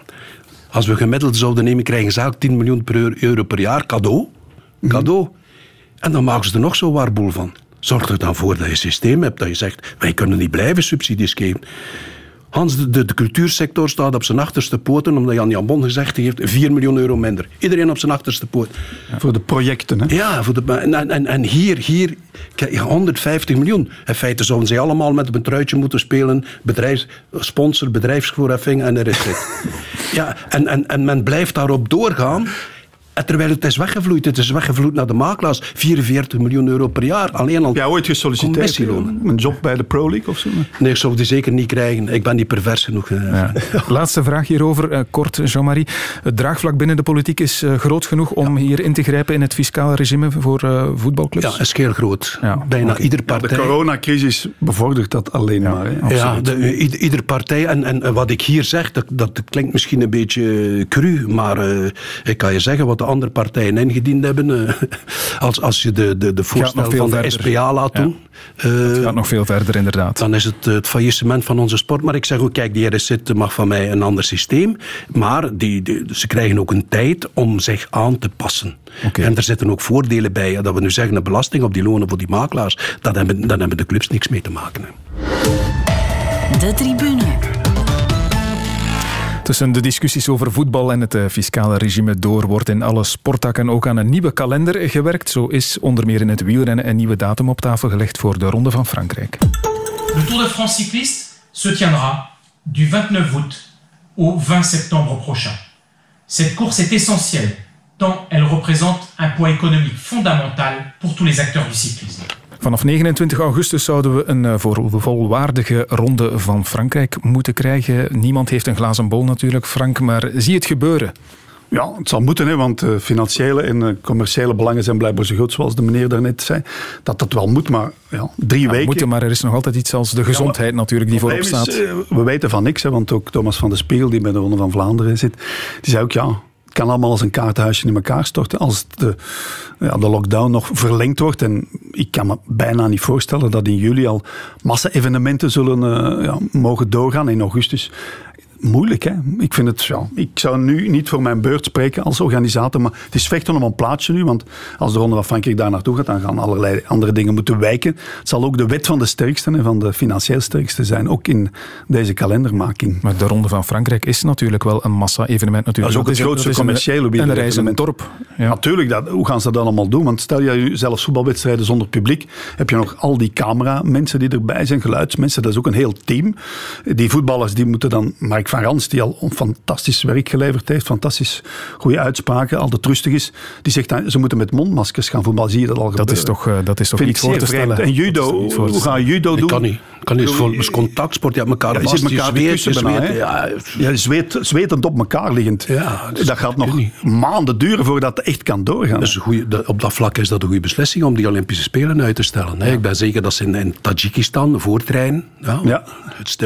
[SPEAKER 3] Als we gemiddeld zouden nemen, krijgen ze elk 10 miljoen per euro per jaar cadeau. Mhm. Cadeau. En dan maken ze er nog zo waarboel van. Zorg er dan voor dat je een systeem hebt dat je zegt, wij kunnen niet blijven subsidies geven. Hans, de, de, cultuursector staat op zijn achterste poten, omdat Jan Jan Bon gezegd heeft 4 miljoen euro minder. Iedereen op zijn achterste poot.
[SPEAKER 2] voor de projecten, hè?
[SPEAKER 3] Ja, voor de, en, en, en hier, hier 150 miljoen. In feite zouden ze allemaal met een truitje moeten spelen. Bedrijfs, sponsor, bedrijfsvoorheffing en er is het. ja, en, en, en men blijft daarop doorgaan terwijl het is weggevloeid. Het is weggevloeid naar de makelaars. 44 miljoen euro per jaar. Alleen al
[SPEAKER 2] ja, ooit gesolliciteerd? Een job bij de Pro League of zo?
[SPEAKER 3] Nee, ik zou die zeker niet krijgen. Ik ben niet pervers genoeg. Eh. Ja. [LAUGHS]
[SPEAKER 1] Laatste vraag hierover, uh, kort Jean-Marie. Het draagvlak binnen de politiek is groot genoeg om ja. hier in te grijpen in het fiscale regime voor voetbalclubs?
[SPEAKER 3] Ja, is heel groot. Ja. Bijna okay. ieder partij.
[SPEAKER 2] de coronacrisis bevordert dat alleen maar.
[SPEAKER 3] Hè? Ja, de, ieder, ieder partij. En, en wat ik hier zeg, dat, dat klinkt misschien een beetje cru, maar ik kan je zeggen wat de andere partijen ingediend hebben. Uh, [LAUGHS] als, als je de, de, de voorstel van de SPA laat doen.
[SPEAKER 1] Ja. Uh, het gaat nog veel verder, inderdaad.
[SPEAKER 3] Dan is het het faillissement van onze sport. Maar ik zeg ook, kijk, die RSZ mag van mij een ander systeem. Maar die, die, ze krijgen ook een tijd om zich aan te passen. Okay. En er zitten ook voordelen bij. Dat we nu zeggen, een belasting op die lonen voor die makelaars. Dat hebben, dan hebben de clubs niks mee te maken.
[SPEAKER 6] De tribune.
[SPEAKER 1] Tussen de discussies over voetbal en het eh, fiscale regime door wordt in alle sporttakken ook aan een nieuwe kalender gewerkt. Zo is onder meer in het wielrennen een nieuwe datum op tafel gelegd voor de Ronde van Frankrijk.
[SPEAKER 11] Le Tour de France cycliste se tiendra du 29 août au 20 septembre prochain. Cette course est essentielle tant elle représente un poids économique fondamental pour tous les acteurs du cyclisme.
[SPEAKER 1] Vanaf 29 augustus zouden we een eh, volwaardige ronde van Frankrijk moeten krijgen. Niemand heeft een glazen bol natuurlijk, Frank, maar zie het gebeuren.
[SPEAKER 2] Ja, het zal moeten, hè, want uh, financiële en uh, commerciële belangen zijn blijkbaar zo goed, zoals de meneer daarnet zei. Dat dat wel moet, maar ja, drie
[SPEAKER 1] ja,
[SPEAKER 2] weken.
[SPEAKER 1] Moeten, maar er is nog altijd iets als de gezondheid ja, natuurlijk die voorop staat. Is, uh,
[SPEAKER 2] we weten van niks, hè, want ook Thomas van der Spiegel, die bij de Ronde van Vlaanderen zit, die zei ook ja, kan allemaal als een kaartenhuisje in elkaar storten als de, ja, de lockdown nog verlengd wordt. En ik kan me bijna niet voorstellen dat in juli al massa-evenementen zullen uh, ja, mogen doorgaan. In augustus moeilijk. Hè? Ik vind het, ja, ik zou nu niet voor mijn beurt spreken als organisator, maar het is vechten om een plaatsje nu, want als de Ronde van Frankrijk daar naartoe gaat, dan gaan allerlei andere dingen moeten wijken. Het zal ook de wet van de sterkste en van de financieel sterkste zijn, ook in deze kalendermaking.
[SPEAKER 1] Maar de Ronde van Frankrijk is natuurlijk wel een massa-evenement natuurlijk.
[SPEAKER 2] Dat is ook het grootste commerciële
[SPEAKER 1] En een reis een dorp.
[SPEAKER 2] Ja. Natuurlijk, dat, hoe gaan ze dat allemaal doen? Want stel je zelfs voetbalwedstrijden zonder publiek, heb je nog al die cameramensen die erbij zijn, geluidsmensen, dat is ook een heel team. Die voetballers die moeten dan, van Rans, die al fantastisch werk geleverd heeft, fantastisch goede uitspraken, altijd rustig is, die zegt dan, ze moeten met mondmaskers gaan voetballen. Zie je dat al
[SPEAKER 1] dat Is toch, uh, dat is toch
[SPEAKER 2] Vind
[SPEAKER 1] niet voor te stellen.
[SPEAKER 2] En judo, hoe ga je judo doen?
[SPEAKER 3] Ik kan niet. Kan niet voor is contactsport. Je hebt elkaar ja, vast, je, elkaar je zweet, je zweet,
[SPEAKER 2] ja, ja, zweet, zwetend op elkaar liggend. Ja, dat, dat gaat nog niet. maanden duren voordat het echt kan doorgaan.
[SPEAKER 3] Dus goeie, op dat vlak is dat een goede beslissing om die Olympische Spelen uit te stellen. Ja. Ik ben zeker dat ze in, in Tajikistan voortreinen. Ja. Ja.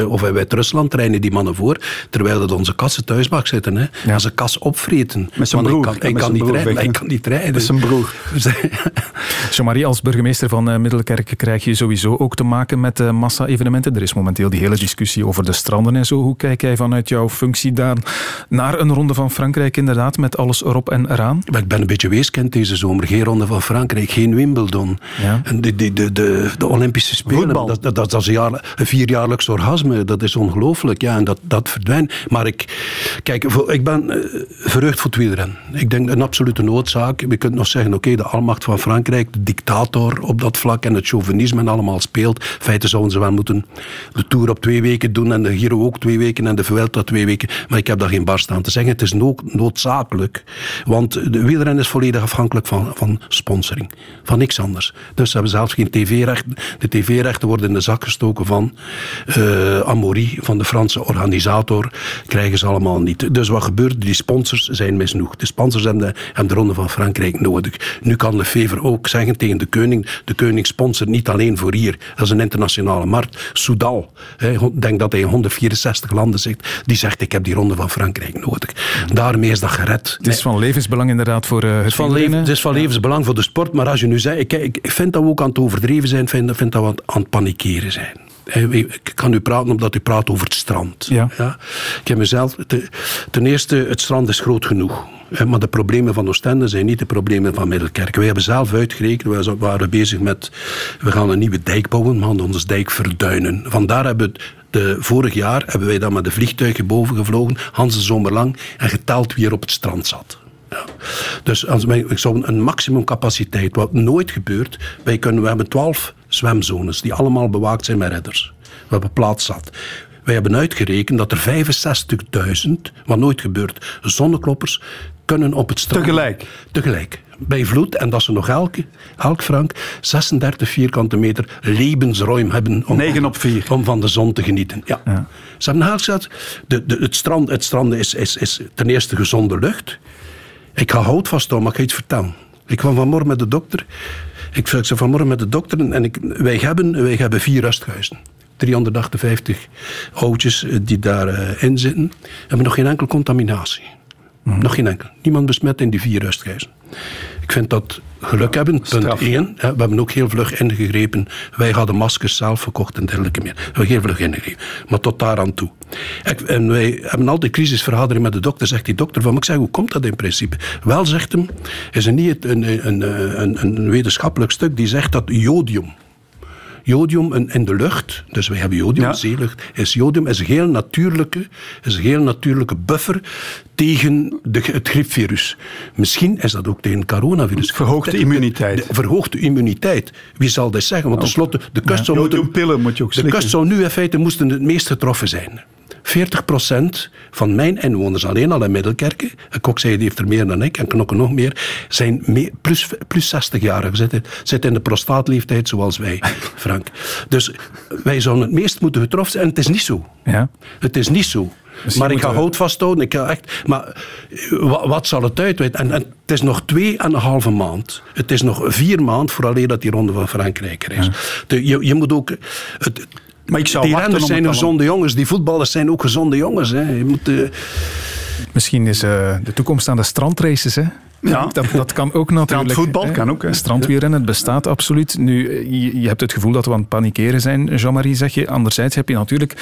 [SPEAKER 3] Of bij Rusland trainen die mannen voor, terwijl dat onze kassen thuis mag zitten. Hè. Ja. Als een kas opvreten.
[SPEAKER 2] Met zijn broer.
[SPEAKER 3] Ik kan, ik kan niet rijden, ik kan niet rijden.
[SPEAKER 2] Met zijn broer. [LAUGHS]
[SPEAKER 1] Jean-Marie, als burgemeester van uh, Middelkerk krijg je sowieso ook te maken met uh, massa-evenementen. Er is momenteel die hele discussie over de stranden en zo. Hoe kijk jij vanuit jouw functie daar naar een ronde van Frankrijk inderdaad, met alles erop en eraan?
[SPEAKER 3] Maar ik ben een beetje weeskind deze zomer. Geen ronde van Frankrijk, geen Wimbledon. Ja. En de, de, de, de, de Olympische Spelen, dat, dat, dat, dat, is een, jaar, een vierjaarlijks orgasme. Dat is ongelooflijk. Ja, en dat, dat verdwijnt. Maar ik, kijk, ik ben uh, verheugd voor het wielrennen. Ik denk een absolute noodzaak. Je kunt nog zeggen, oké, okay, de almacht van Frankrijk, de dictator op dat vlak en het chauvinisme en allemaal speelt. In feite zouden ze wel moeten de Tour op twee weken doen en de Giro ook twee weken en de Vuelta twee weken. Maar ik heb daar geen barst aan te zeggen. Het is nood, noodzakelijk. Want de wielrennen is volledig afhankelijk van, van sponsoring. Van niks anders. Dus ze hebben zelfs geen tv-rechten. De tv-rechten worden in de zak gestoken van uh, van de Franse organisator. Krijgen ze allemaal niet. Dus wat gebeurt? Die sponsors zijn misnoegd. De sponsors hebben de, de Ronde van Frankrijk nodig. Nu kan Lefevre ook zeggen tegen de koning, de koning sponsort niet alleen voor hier. Dat is een internationale markt. Soudal, ik denk dat hij in 164 landen zit, die zegt ik heb die Ronde van Frankrijk nodig. Daarmee is dat gered.
[SPEAKER 1] Het is van levensbelang inderdaad voor uh, het
[SPEAKER 3] van leven, Het is van levensbelang voor de sport, maar als je nu zegt, ik, ik vind dat we ook aan het overdreven zijn, vind, vind dat we aan het panikeren zijn. Ik kan u praten omdat u praat over het strand. Ja. ja? Ik heb mezelf... Ten eerste, het strand is groot genoeg. Maar de problemen van Oostende zijn niet de problemen van Middelkerk. Wij hebben zelf uitgerekend, we waren bezig met... We gaan een nieuwe dijk bouwen, we gaan onze dijk verduinen. Vandaar hebben we... De, vorig jaar hebben wij dan met de vliegtuigen boven gevlogen, Hans de zomer lang, en geteld wie er op het strand zat. Ja. Dus als wij, ik zou een maximumcapaciteit, wat nooit gebeurt, wij kunnen, we hebben twaalf zwemzones die allemaal bewaakt zijn met redders. We hebben plaats zat. Wij hebben uitgerekend dat er 65.000, wat nooit gebeurt, zonnekloppers kunnen op het strand.
[SPEAKER 2] Tegelijk?
[SPEAKER 3] Tegelijk. Bij vloed. En dat ze nog elke, elk frank 36 vierkante meter levensruim hebben.
[SPEAKER 2] Om, 9 op 4.
[SPEAKER 3] Om van de zon te genieten. Ja. ja. Ze hebben gezegd, de, de, het strand, het strand is, is, is ten eerste gezonde lucht. Ik ga hout vasthouden, maar ik ga iets vertellen. Ik kwam vanmorgen met de dokter. Ik zei vanmorgen met de dokter en ik, wij, hebben, wij hebben vier rusthuizen. 358 oudjes eh, die daarin uh, zitten. We hebben nog geen enkele contaminatie. Mm. Nog geen enkel. Niemand besmet in die vier rusthuizen. Ik vind dat geluk hebben, punt één. We hebben ook heel vlug ingegrepen. Wij hadden maskers zelf verkocht en dergelijke meer. We hebben heel vlug ingegrepen. Maar tot daar aan toe. En wij hebben altijd crisisvergadering met de dokter. Zegt die dokter van, ik zeg, hoe komt dat in principe? Wel, zegt hem, is er niet een, een, een, een wetenschappelijk stuk die zegt dat jodium jodium in, de lucht, dus wij hebben jodium in zeelucht, is jodium is een heel natuurlijke, is een heel natuurlijke buffer tegen de, het griepvirus. Misschien is dat ook tegen het coronavirus.
[SPEAKER 2] Verhoogt de immuniteit.
[SPEAKER 3] verhoogt de immuniteit. Wie zal dat zeggen? Want tenslotte, de kust zou
[SPEAKER 2] moeten, moet je ook
[SPEAKER 3] De kust zou nu in feite moesten het meest getroffen zijn. 40% van mijn inwoners, alleen al in Middelkerken, kok zei die heeft er meer dan ik en knokken nog meer, zijn plus, plus 60 jaar zitten, zitten in de prostaatleeftijd zoals wij, [LAUGHS] Frank. Dus wij zouden het meest moeten getroffen zijn en het is niet zo.
[SPEAKER 1] Ja.
[SPEAKER 3] Het is niet zo. maar ik ga hout vasthouden. Ik ga echt, maar wat, zal het uitwijten? En, en, het is nog twee en een halve maand. Het is nog vier maanden vooraleer dat die ronde van Frankrijk er is. De, je, je moet ook... Het, maar ik zou die renners zijn gezonde jongens, die voetballers zijn ook gezonde jongens. Hè. Je moet, uh...
[SPEAKER 1] Misschien is uh, de toekomst aan de strandraces. Hè? Ja. [LAUGHS] Dat, dat kan ook natuurlijk.
[SPEAKER 2] voetbal kan ook.
[SPEAKER 1] Strandwielrennen, het bestaat absoluut. Nu, je, je, hebt het gevoel dat we aan het panikeren zijn, Jean-Marie, zeg je. Anderzijds heb je natuurlijk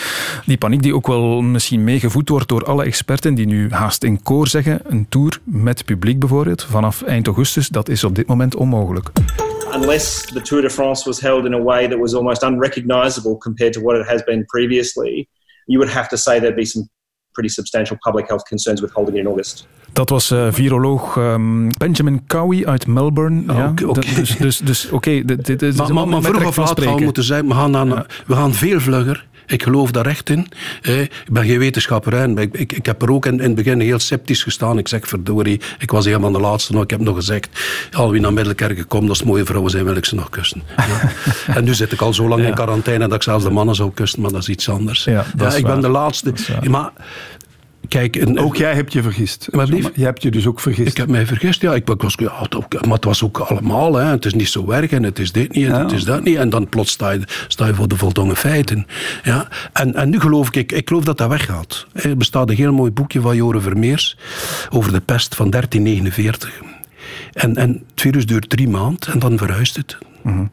[SPEAKER 1] die paniek die ook wel misschien meegevoed wordt door alle experten die nu haast in koor zeggen, een tour met publiek bijvoorbeeld, vanaf eind augustus, dat is op dit moment onmogelijk.
[SPEAKER 12] Unless the Tour de France was held in a way that was almost unrecognizable compared to what it has been previously, you would have to say there'd be some pretty substantial public health concerns with holding it in August.
[SPEAKER 1] Dat was uh, viroloog um, Benjamin Cowie uit Melbourne. Oh, ja,
[SPEAKER 3] okay.
[SPEAKER 1] Dus, dus, dus oké. Okay, [LAUGHS]
[SPEAKER 3] maar, maar, maar vroeg of laat gaan we moeten zijn, we gaan, aan, ja. we gaan veel vlugger. Ik geloof daar echt in. Ik ben geen wetenschapper en ik, ik, ik, heb er ook in, in het begin heel sceptisch gestaan. Ik zeg, verdorie, ik was een van de laatste. Nou, ik heb nog gezegd, al wie naar Middelkerken komt, als mooie vrouwen zijn, wil ik ze nog kussen. Ja. [LAUGHS] en nu zit ik al zo lang ja. in quarantaine dat ik zelfs de mannen zou kussen, maar dat is iets anders. Ja, ik ben de laatste. Maar Kijk,
[SPEAKER 2] ook jij hebt je vergist.
[SPEAKER 3] Maar
[SPEAKER 2] je hebt je dus ook vergist.
[SPEAKER 3] Ik heb mij vergist, ja. Ik, was, ja maar het was ook allemaal. Hè. Het is niet zo werk en het is dit niet en het is dat niet. En dan plots sta je, sta je voor de voldongen feiten. Ja. En, en nu geloof ik, ik geloof dat dat weggaat. Er bestaat een heel mooi boekje van Joren Vermeers over de pest van 1349. En, en het virus duurt drie maanden en dan verhuist het. Mhm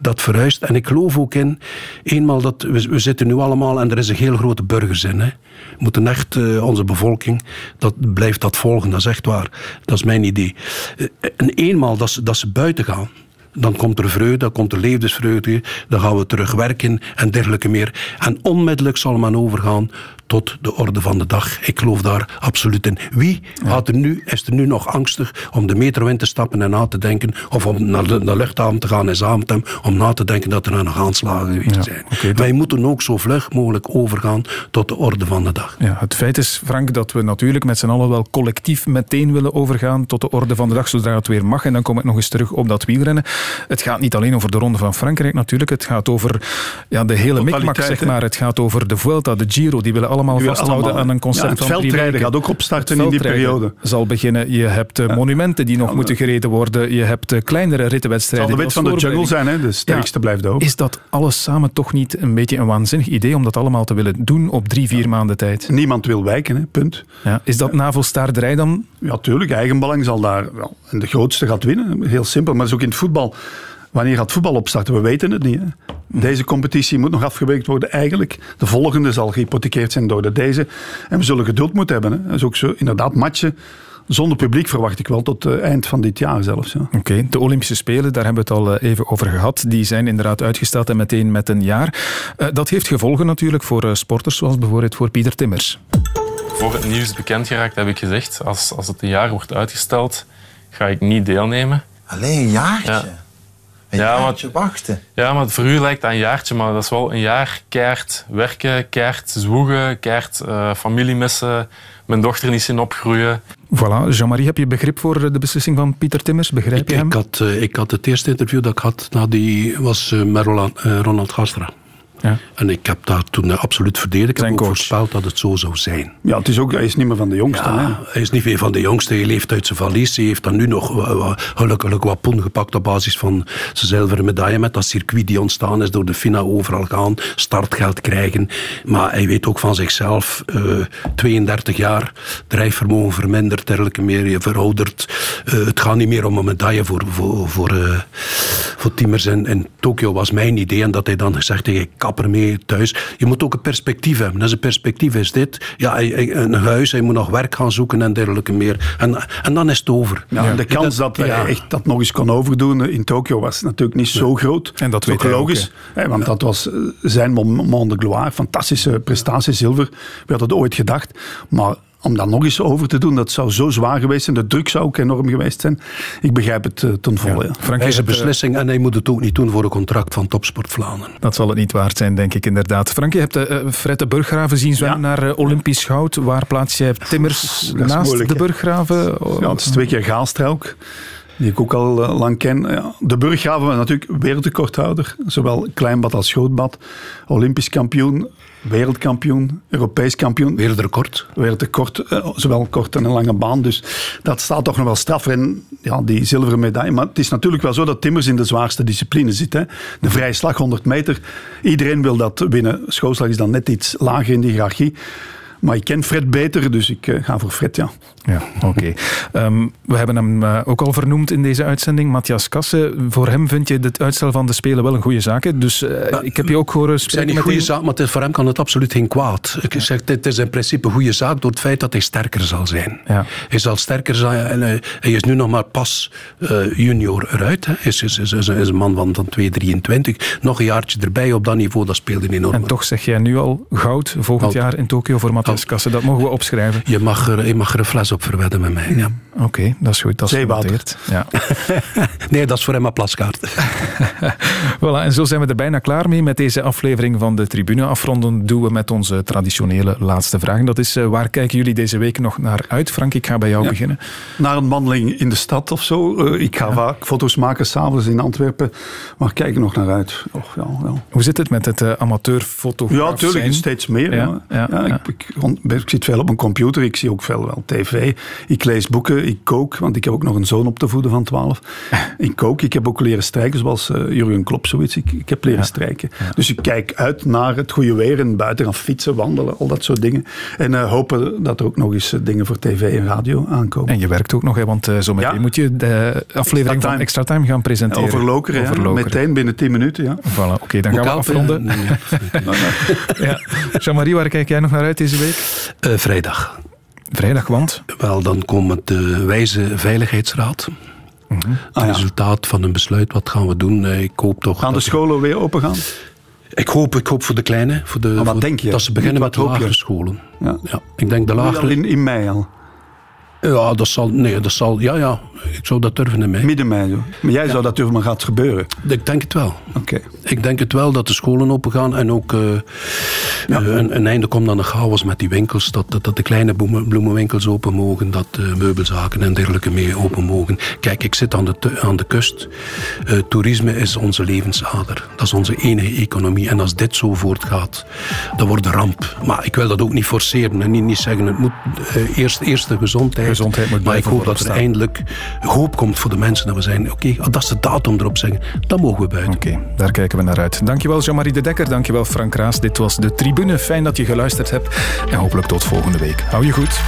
[SPEAKER 3] dat verhuist. En ik geloof ook in, eenmaal dat we, we zitten nu allemaal en er is een heel grote burgerzin. Hè. We moeten echt, uh, onze bevolking, dat blijft dat volgen, dat is echt waar. Dat is mijn idee. Uh, en eenmaal dat ze, dat ze buiten gaan, dan komt er vreugde, dan komt er levensvreugde, dan gaan we terug werken en dergelijke meer. En onmiddellijk zal men overgaan tot de orde van de dag. Ik geloof daar absoluut in. Wie ja. er nu, is er nu nog angstig om de metro in te stappen en na te denken, of om naar de, de luchthaven te gaan in Zaventem, om na te denken dat er nog aanslagen geweest zijn. Okay, Wij moeten ook zo vlug mogelijk overgaan tot de orde van de dag.
[SPEAKER 1] Ja, het feit is, Frank, dat we natuurlijk met z'n allen wel collectief meteen willen overgaan tot de orde van de dag, zodra het weer mag. En dan kom ik nog eens terug op dat wielrennen. Het gaat niet alleen over de Ronde van Frankrijk natuurlijk, het gaat over ja, de hele mikmak, zeg maar. Het gaat over de Vuelta, de Giro, die willen allemaal vasthouden aan een concept ja, van
[SPEAKER 2] veldrijden gaat ook opstarten in die periode.
[SPEAKER 1] zal beginnen. Je hebt uh, monumenten die nog moeten gereden worden. Je hebt uh, kleinere rittenwedstrijden.
[SPEAKER 2] Het zal de wet van de jungle zijn, hè? de sterkste blijft ook.
[SPEAKER 1] Is dat alles samen toch niet een beetje een waanzinnig idee om dat allemaal te willen doen op drie, vier maanden tijd?
[SPEAKER 2] Niemand wil wijken, hè? punt.
[SPEAKER 1] Is dat navelstaarderij dan?
[SPEAKER 2] Ja, tuurlijk. Eigenbelang zal daar... Wel, en de grootste gaat winnen. Heel simpel. Maar dat is ook in het voetbal Wanneer gaat voetbal opstarten? We weten het niet. Hè? Deze competitie moet nog afgewerkt worden eigenlijk. De volgende zal gehypothekeerd zijn door de deze. En we zullen geduld moeten hebben. Hè? Dat is ook zo, inderdaad, matchen zonder publiek verwacht ik wel tot uh, eind van dit jaar zelfs. Ja.
[SPEAKER 1] Oké, de Olympische Spelen, daar hebben we het al uh, even over gehad. Die zijn inderdaad uitgesteld en meteen met een jaar. Uh, dat heeft gevolgen natuurlijk voor sporters, zoals bijvoorbeeld voor Pieter Timmers.
[SPEAKER 13] Voor het nieuws bekend geraakt heb ik gezegd, als, als het een jaar wordt uitgesteld, ga ik niet deelnemen.
[SPEAKER 14] Alleen een jaartje? Ja. Een ja, jaartje maar, wachten.
[SPEAKER 13] Ja, maar voor u lijkt dat een jaartje, maar dat is wel een jaar keihard werken, keihard zwoegen, keihard uh, familie missen, mijn dochter niet zien opgroeien.
[SPEAKER 1] Voilà, Jean-Marie, heb je begrip voor de beslissing van Pieter Timmers? Begrijp je
[SPEAKER 3] ik,
[SPEAKER 1] hem?
[SPEAKER 3] Ik had, uh, ik had het eerste interview dat ik had, nou, die was met Roland, Ronald Gastra. Ja. En ik heb daar toen absoluut verdedigd. Ik heb ook voorspeld dat het zo zou zijn.
[SPEAKER 2] Ja, het is ook, hij is niet meer van de jongsten. Ja,
[SPEAKER 3] hij is niet meer van de jongsten. Hij leeft uit zijn valies. Hij heeft dan nu nog gelukkig wat poen gepakt op basis van zijn zilveren medaille. Met dat circuit die ontstaan is door de FINA overal gaan. Startgeld krijgen. Maar hij weet ook van zichzelf. Uh, 32 jaar. Drijfvermogen verminderd. Dergelijke meer. Je verouderd. Uh, het gaat niet meer om een medaille voor, voor, voor, uh, voor Timmers in, in Tokio was mijn idee. En dat hij dan gezegd heeft. Ik kan slaap ermee thuis. Je moet ook een perspectief hebben. Dus een perspectief is dit. Ja, een huis, hij moet nog werk gaan zoeken en dergelijke meer. En, en dan is het over.
[SPEAKER 2] Ja, de kans dat hij echt dat nog eens kon overdoen in Tokio was natuurlijk niet zo groot.
[SPEAKER 1] En dat weet
[SPEAKER 2] logisch. Ook, want dat was zijn moment de gloire. Fantastische prestatie, zilver. We hadden het ooit gedacht. Maar om dat nog eens over te doen, dat zou zo zwaar geweest zijn. De druk zou ook enorm geweest zijn. Ik begrijp het uh, ten volle. Ja.
[SPEAKER 3] Frank is een beslissing en hij moet het ook niet doen voor een contract van Topsport Vlaanderen.
[SPEAKER 1] Dat zal het niet waard zijn, denk ik inderdaad. Frank, je hebt uh, Fred de Burggraven zien zwemmen naar uh, Olympisch goud. Waar plaats je Timmers naast de Burggraven?
[SPEAKER 2] Ja, het is twee keer Gaalstra die ik ook al lang ken. Ja, de Burggraven was natuurlijk wereldrecordhouder. Zowel kleinbad als grootbad. Olympisch kampioen wereldkampioen, Europees kampioen.
[SPEAKER 3] Wereldrecord.
[SPEAKER 2] Wereldrecord, eh, zowel kort en een lange baan. Dus dat staat toch nog wel straf. En ja, die zilveren medaille. Maar het is natuurlijk wel zo dat Timmers in de zwaarste discipline zit. Hè. De vrije slag 100 meter. Iedereen wil dat winnen. Schoolslag is dan net iets lager in de hiërarchie. Maar ik ken Fred beter, dus ik uh, ga voor Fred, ja.
[SPEAKER 1] Ja, oké. Um, we hebben hem uh, ook al vernoemd in deze uitzending, Matthias Kassen. Voor hem vind je het uitstel van de Spelen wel een goede zaak. Dus uh, ik heb je ook horen spreken.
[SPEAKER 3] Het is een goede zaak, maar voor hem kan het absoluut geen kwaad. Ik ja. zeg, het is in principe een goede zaak door het feit dat hij sterker zal zijn. Ja. Hij zal sterker zijn en hij, hij is nu nog maar pas junior eruit. Hij is, is, is, is, een man van, van 2,23. Nog een jaartje erbij op dat niveau, dat speelde enorm.
[SPEAKER 1] En toch zeg jij nu al goud volgend jaar in Tokio voor Matthias Kassen, dat mogen we opschrijven.
[SPEAKER 3] Je mag er, je mag er een fles op verwedden met mij. Ja.
[SPEAKER 1] Oké, dat is goed. Dat is genoteerd. Ja. [LAUGHS]
[SPEAKER 3] nee, dat is voor hem een plaskaart. [LAUGHS]
[SPEAKER 1] voilà, en zo zijn we er bijna klaar mee met deze aflevering van de Tribune. Afronden doen we met onze traditionele laatste vraag. Dat is, uh, waar kijken jullie deze week nog naar uit? Frank, ik ga bij jou beginnen.
[SPEAKER 2] Naar een wandeling in de stad of zo. Uh, ik ga ja. vaak foto's maken s'avonds in Antwerpen. Maar kijk er nog naar uit. Och, ja, ja.
[SPEAKER 1] Hoe zit het met het uh, amateurfotograaf
[SPEAKER 2] Ja, natuurlijk. Steeds meer. Ja, ja, ik, ik, ik zit veel op mijn computer, ik zie ook veel wel tv. Ik lees boeken, ik kook, want ik heb ook nog een zoon op te voeden van 12. [LAUGHS] ik kook, ik heb ook leren strijken, zoals uh, Jurgen Klopp, zoiets. Ik, ik heb leren ja. strijken. Ja. Dus ik kijk uit naar het goede weer en buiten gaan fietsen, wandelen, al dat soort dingen. En uh, hopen dat er ook nog eens dingen voor tv en radio aankomen.
[SPEAKER 1] En je werkt ook nog, hè, want zo meteen moet je de aflevering Extra van Extra Time gaan presenteren.
[SPEAKER 2] Over Lokeren, Over Lokeren. meteen binnen 10 minuten. Ja.
[SPEAKER 1] Voilà, oké, okay, dan gaan we afronden. [LAUGHS] ja. Jean-Marie, waar kijk jij nog naar uit deze week?
[SPEAKER 3] Uh, vrijdag.
[SPEAKER 1] Vrijdag, want?
[SPEAKER 3] Wel, dan komt de Wijze Veiligheidsraad. Mm -hmm. Het ah, ja. resultaat van een besluit, wat gaan we doen? Ik hoop toch...
[SPEAKER 2] Gaan de scholen weer open gaan?
[SPEAKER 3] Ik hoop, ik hoop voor de kleine. Voor de,
[SPEAKER 2] maar wat
[SPEAKER 3] voor,
[SPEAKER 2] denk je?
[SPEAKER 3] Dat ze beginnen met lagere scholen. Ja. ja. Ik denk de lagere...
[SPEAKER 2] In, in mei al?
[SPEAKER 3] Ja, dat zal, nee, dat zal, ja, ja, ik zou dat durven in mei.
[SPEAKER 2] Midden mei, joh. Maar jij ja. zou dat durven, maar gaat het gebeuren?
[SPEAKER 3] Ik denk het wel.
[SPEAKER 2] Oké. Okay.
[SPEAKER 3] Ik denk het wel dat de scholen open gaan en ook uh, ja. uh, een, een, einde komt aan de chaos met die winkels. Dat, dat, dat de kleine bloemen, bloemenwinkels open mogen, dat uh, meubelzaken en dergelijke mee open mogen. Kijk, ik zit aan de, aan de kust. toerisme is onze levensader. Dat is onze enige economie. En als dit zo voortgaat, dan wordt de ramp. Maar ik wil dat ook niet forceren en niet, niet zeggen, het moet eerst, eerst de gezondheid
[SPEAKER 1] gezondheid moet
[SPEAKER 3] Maar ik hoop dat er eindelijk hoop komt voor de mensen. Dat we zijn, oké, okay, dat ze de datum erop zeggen, dan mogen we buiten.
[SPEAKER 1] Oké, okay, daar kijken we naar uit. Dankjewel Jean-Marie de Dekker, dankjewel Frank Raas. Dit was De Tribune. Fijn dat je geluisterd hebt en hopelijk tot volgende week. Hou je goed.